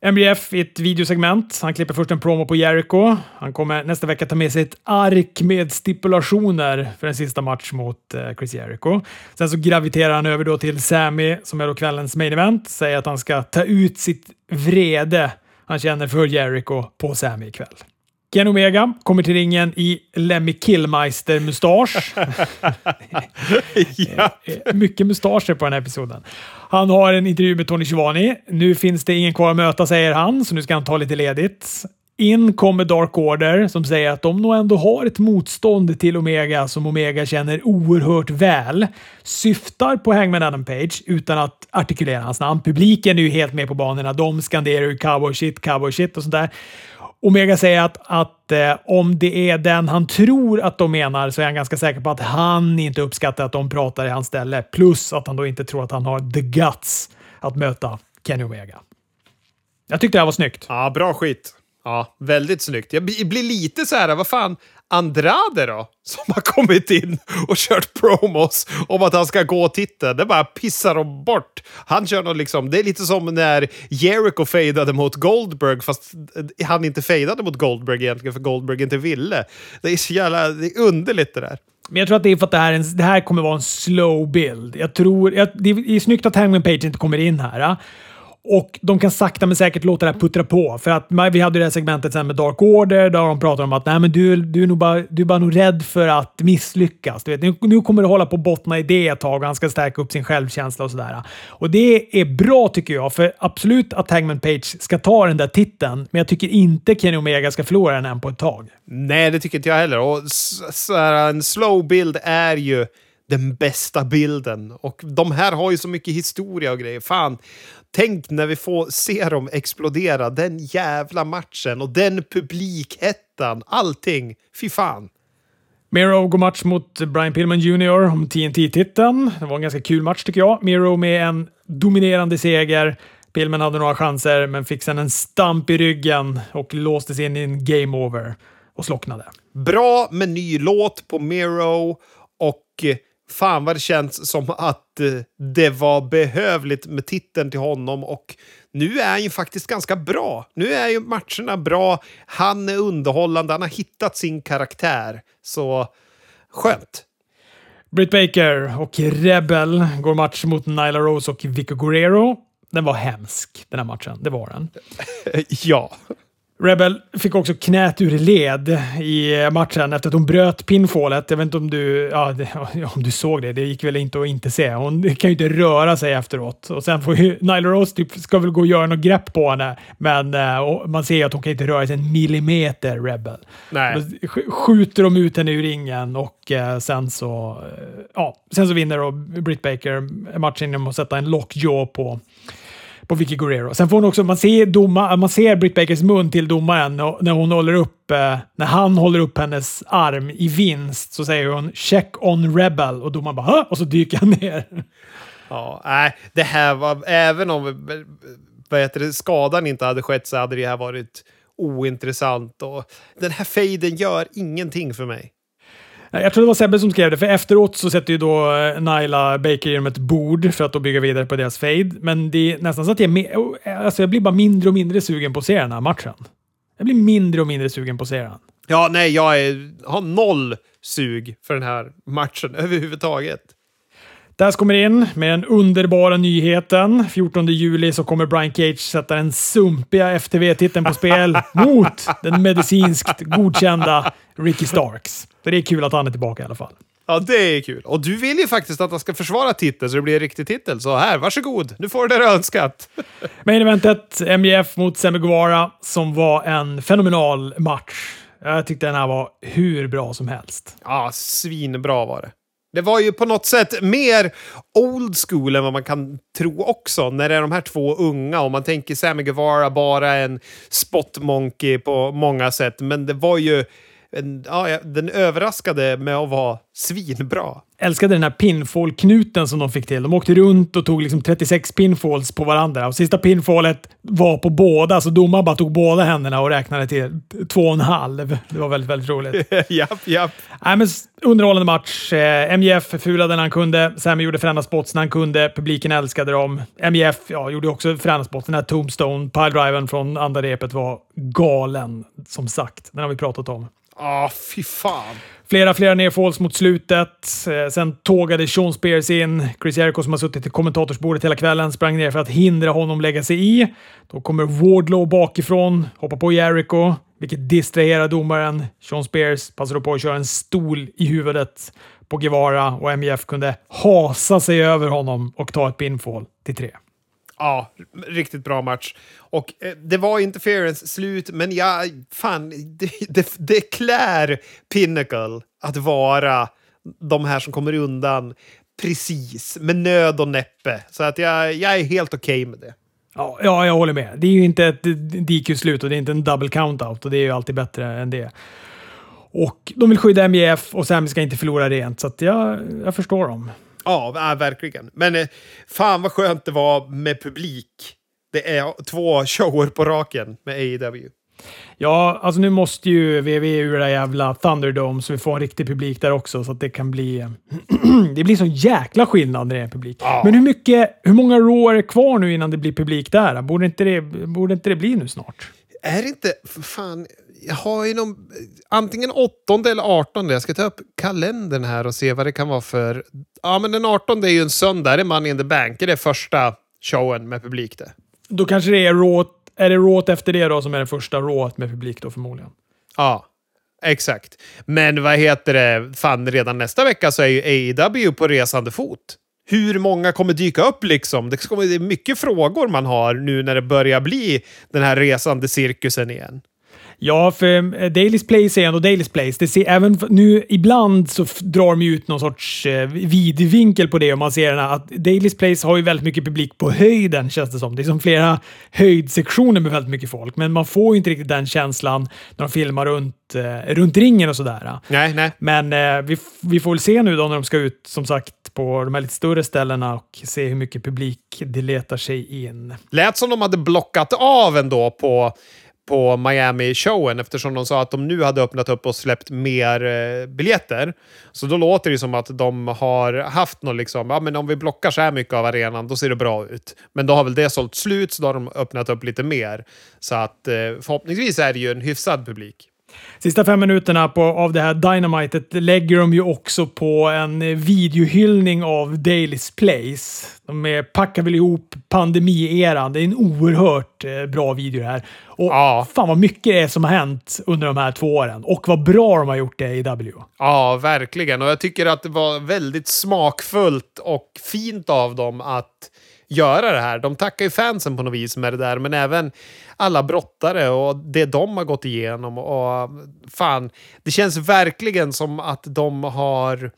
[SPEAKER 1] MBF i ett videosegment. Han klipper först en promo på Jericho. Han kommer nästa vecka ta med sig ett ark med stipulationer för en sista match mot eh, Chris Jericho. Sen så graviterar han över då till Sammy som är då kvällens main event. Säger att han ska ta ut sitt vrede han känner för Jericho på Sammy ikväll. Ken Omega kommer till ringen i Lemmy Killmeister-mustasch. ja. Mycket mustascher på den här episoden. Han har en intervju med Tony Schiavone. Nu finns det ingen kvar att möta, säger han, så nu ska han ta lite ledigt. In kommer Dark Order som säger att de nog ändå har ett motstånd till Omega som Omega känner oerhört väl. Syftar på Hangman Adam Page utan att artikulera hans namn. Publiken är ju helt med på banorna. De skanderar ju cowboy shit, cowboy shit och sånt där. Omega säger att, att eh, om det är den han tror att de menar så är han ganska säker på att han inte uppskattar att de pratar i hans ställe. Plus att han då inte tror att han har the guts att möta Kenny Omega. Jag tyckte det här var snyggt.
[SPEAKER 2] Ja, bra skit. Ja, väldigt snyggt. Jag blir lite så här, vad fan, Andrade då? Som har kommit in och kört promos om att han ska gå titeln. Det bara pissar de bort. Han kör något liksom, det är lite som när Jericho fejdade mot Goldberg fast han inte fejdade mot Goldberg egentligen för Goldberg inte ville. Det är så jävla det är underligt det där.
[SPEAKER 1] Men jag tror att det är för att det här, en, det här kommer vara en slow build. Jag tror, jag, det är snyggt att Hangman Page inte kommer in här. Och de kan sakta men säkert låta det här puttra på. För att vi hade det här segmentet sen med Dark Order där de pratade om att Nej, men du, du, är nog bara, du är bara nog rädd för att misslyckas. Du vet, nu, nu kommer du hålla på att bottna i det ett tag och han ska stärka upp sin självkänsla och sådär. Och det är bra tycker jag, för absolut att Hangman Page ska ta den där titeln, men jag tycker inte Kenny Omega ska förlora den än på ett tag.
[SPEAKER 2] Nej, det tycker inte jag heller. Och så här, en slow build är ju den bästa bilden. Och de här har ju så mycket historia och grejer. Fan, tänk när vi får se dem explodera. Den jävla matchen och den publikhettan. Allting. Fy fan.
[SPEAKER 1] Miro går match mot Brian Pillman Jr. om TNT-titeln. Det var en ganska kul match tycker jag. Miro med en dominerande seger. Pillman hade några chanser, men fick sen en stamp i ryggen och låstes in i en game over och slocknade.
[SPEAKER 2] Bra med ny låt på Miro och fan vad det känns som att eh, det var behövligt med titeln till honom och nu är han ju faktiskt ganska bra. Nu är ju matcherna bra, han är underhållande, han har hittat sin karaktär. Så skönt.
[SPEAKER 1] Britt Baker och Rebel går match mot Nyla Rose och Vico Guerrero. Den var hemsk, den här matchen. Det var den.
[SPEAKER 2] ja.
[SPEAKER 1] Rebel fick också knät ur led i matchen efter att hon bröt pinfallet. Jag vet inte om du, ja, om du såg det. Det gick väl inte att inte se. Hon kan ju inte röra sig efteråt. Och sen får ju Nyla Rose typ, ska väl gå och göra något grepp på henne. Men uh, man ser ju att hon kan inte röra sig en millimeter, Rebel.
[SPEAKER 2] Nej.
[SPEAKER 1] Då skjuter de ut henne ur ringen och uh, sen så, uh, ja, sen så vinner då Britt Baker matchen genom att sätta en lockjaw på på Vicky Guerrero. Sen får hon också, man ser, doma, man ser Britt Bakers mun till domaren när hon håller upp, eh, när han håller upp hennes arm i vinst så säger hon “check on rebel” och domaren bara Hå? och så dyker han ner.
[SPEAKER 2] Ja, nej, det här var, även om vad heter det, skadan inte hade skett så hade det här varit ointressant och den här fejden gör ingenting för mig.
[SPEAKER 1] Jag tror det var Sebbe som skrev det, för efteråt så sätter ju då eh, Naila Baker genom ett bord för att då bygga vidare på deras fade. Men det är nästan så att jag, eh, alltså jag blir bara mindre och mindre sugen på att se den här matchen. Jag blir mindre och mindre sugen på att se den.
[SPEAKER 2] Ja, nej, jag är, har noll sug för den här matchen överhuvudtaget.
[SPEAKER 1] Daz kommer in med den underbara nyheten. 14 juli så kommer Brian Cage sätta den sumpiga FTV-titeln på spel mot den medicinskt godkända Ricky Starks. Så det är kul att han är tillbaka i alla fall.
[SPEAKER 2] Ja, det är kul. Och du vill ju faktiskt att han ska försvara titeln så det blir en riktig titel. Så här, varsågod. Nu får du det du önskat.
[SPEAKER 1] Main eventet, MJF mot Sammy Guevara, som var en fenomenal match. Jag tyckte den här var hur bra som helst.
[SPEAKER 2] Ja, svinbra var det. Det var ju på något sätt mer old school än vad man kan tro också. När det är de här två unga och man tänker Sammy Guevara bara en spot monkey på många sätt. Men det var ju en, ja, den överraskade med att vara svinbra.
[SPEAKER 1] Älskade den här pinfall-knuten som de fick till. De åkte runt och tog liksom 36 pinfalls på varandra och sista pinfallet var på båda, så domaren bara tog båda händerna och räknade till två och en halv. Det var väldigt, väldigt roligt.
[SPEAKER 2] japp, japp.
[SPEAKER 1] Nej, men underhållande match. Eh, MJF fulade när han kunde. Sammy gjorde fräna spots när han kunde. Publiken älskade dem. MJF ja, gjorde också fräna spots. Den här Tombstone, piledriven från andra repet var galen, som sagt. Den har vi pratat om.
[SPEAKER 2] Ja, ah, fy fan.
[SPEAKER 1] Flera, flera nerfalls mot slutet. Eh, sen tågade Sean Spears in. Chris Jericho som har suttit i kommentatorsbordet hela kvällen sprang ner för att hindra honom lägga sig i. Då kommer Wardlow bakifrån, hoppar på Jericho, vilket distraherar domaren. Sean Spears passade på att köra en stol i huvudet på Guevara och MJF kunde hasa sig över honom och ta ett pinfall till tre.
[SPEAKER 2] Ja, riktigt bra match. Och eh, det var interference slut, men jag, fan, det, det, det klär Pinnacle att vara de här som kommer undan precis, med nöd och näppe. Så att jag, jag är helt okej okay med det.
[SPEAKER 1] Ja, ja, jag håller med. Det är ju inte ett DQ-slut och det är inte en double count-out och det är ju alltid bättre än det. Och de vill skydda MJF och Sami ska inte förlora rent, så att jag, jag förstår dem.
[SPEAKER 2] Ja, verkligen. Men eh, fan vad skönt det var med publik. Det är två shower på raken med AEW.
[SPEAKER 1] Ja, alltså nu måste ju WWE ur det jävla Thunderdome så vi får en riktig publik där också så att det kan bli... det blir så jäkla skillnad när det är publik. Ja. Men hur mycket, hur många Raw är det kvar nu innan det blir publik där? Borde inte det, borde inte det bli nu snart?
[SPEAKER 2] Är det inte... Fan, jag har ju någon, antingen 8 eller 18. Jag ska ta upp kalendern här och se vad det kan vara för... Ja, men den 18 är ju en söndag. Det är Money in the Bank. Det är första showen med publik det.
[SPEAKER 1] Då kanske det är Raw... Är det Raw efter det då som är den första Raw med publik då förmodligen?
[SPEAKER 2] Ja, exakt. Men vad heter det? Fan, redan nästa vecka så är ju AEW på resande fot. Hur många kommer dyka upp liksom? Det är mycket frågor man har nu när det börjar bli den här resande cirkusen igen.
[SPEAKER 1] Ja, för eh, Daily's Place är ändå Daily's Place. Det ser, även nu, ibland så drar de ut någon sorts eh, vidvinkel på det och man ser att Daily's Place har ju väldigt mycket publik på höjden känns det som. Det är som flera höjdsektioner med väldigt mycket folk, men man får ju inte riktigt den känslan när de filmar runt, eh, runt ringen och sådär.
[SPEAKER 2] Nej, nej.
[SPEAKER 1] Men eh, vi, vi får väl se nu då när de ska ut, som sagt, på de här lite större ställena och se hur mycket publik det letar sig in.
[SPEAKER 2] Lät som de hade blockat av ändå på på Miami-showen eftersom de sa att de nu hade öppnat upp och släppt mer eh, biljetter. Så då låter det som att de har haft något liksom, ja men om vi blockar så här mycket av arenan då ser det bra ut. Men då har väl det sålt slut så då har de öppnat upp lite mer. Så att eh, förhoppningsvis är det ju en hyfsad publik.
[SPEAKER 1] Sista fem minuterna på, av det här Dynamitet lägger de ju också på en videohyllning av Daily's Place. De är, packar väl ihop pandemieran. Det är en oerhört eh, bra video det här. Och
[SPEAKER 2] Ja.
[SPEAKER 1] fan vad mycket det är som har hänt under de här två åren. Och vad bra de har gjort det i W.
[SPEAKER 2] Ja, verkligen. Och jag tycker att det var väldigt smakfullt och fint av dem att göra det här. De tackar ju fansen på något vis med det där, men även alla brottare och det de har gått igenom. Och fan, det känns verkligen som att de har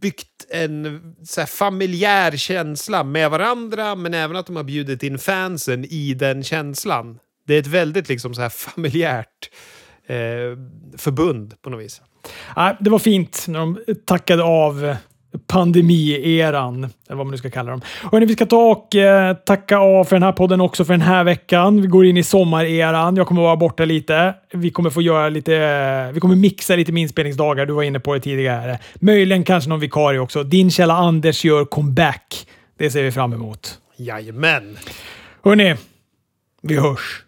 [SPEAKER 2] byggt en så här, familjär känsla med varandra, men även att de har bjudit in fansen i den känslan. Det är ett väldigt liksom så här familjärt eh, förbund på något vis.
[SPEAKER 1] Ja, det var fint när de tackade av pandemieran, eller vad man nu ska kalla dem. Och hörni, vi ska ta och eh, tacka av för den här podden också för den här veckan. Vi går in i sommareran. Jag kommer vara borta lite. Vi kommer få göra lite, eh, vi kommer mixa lite med inspelningsdagar. Du var inne på det tidigare. Möjligen kanske någon vikarie också. Din källa Anders gör comeback. Det ser vi fram emot.
[SPEAKER 2] Jajamän!
[SPEAKER 1] Hörni, vi hörs.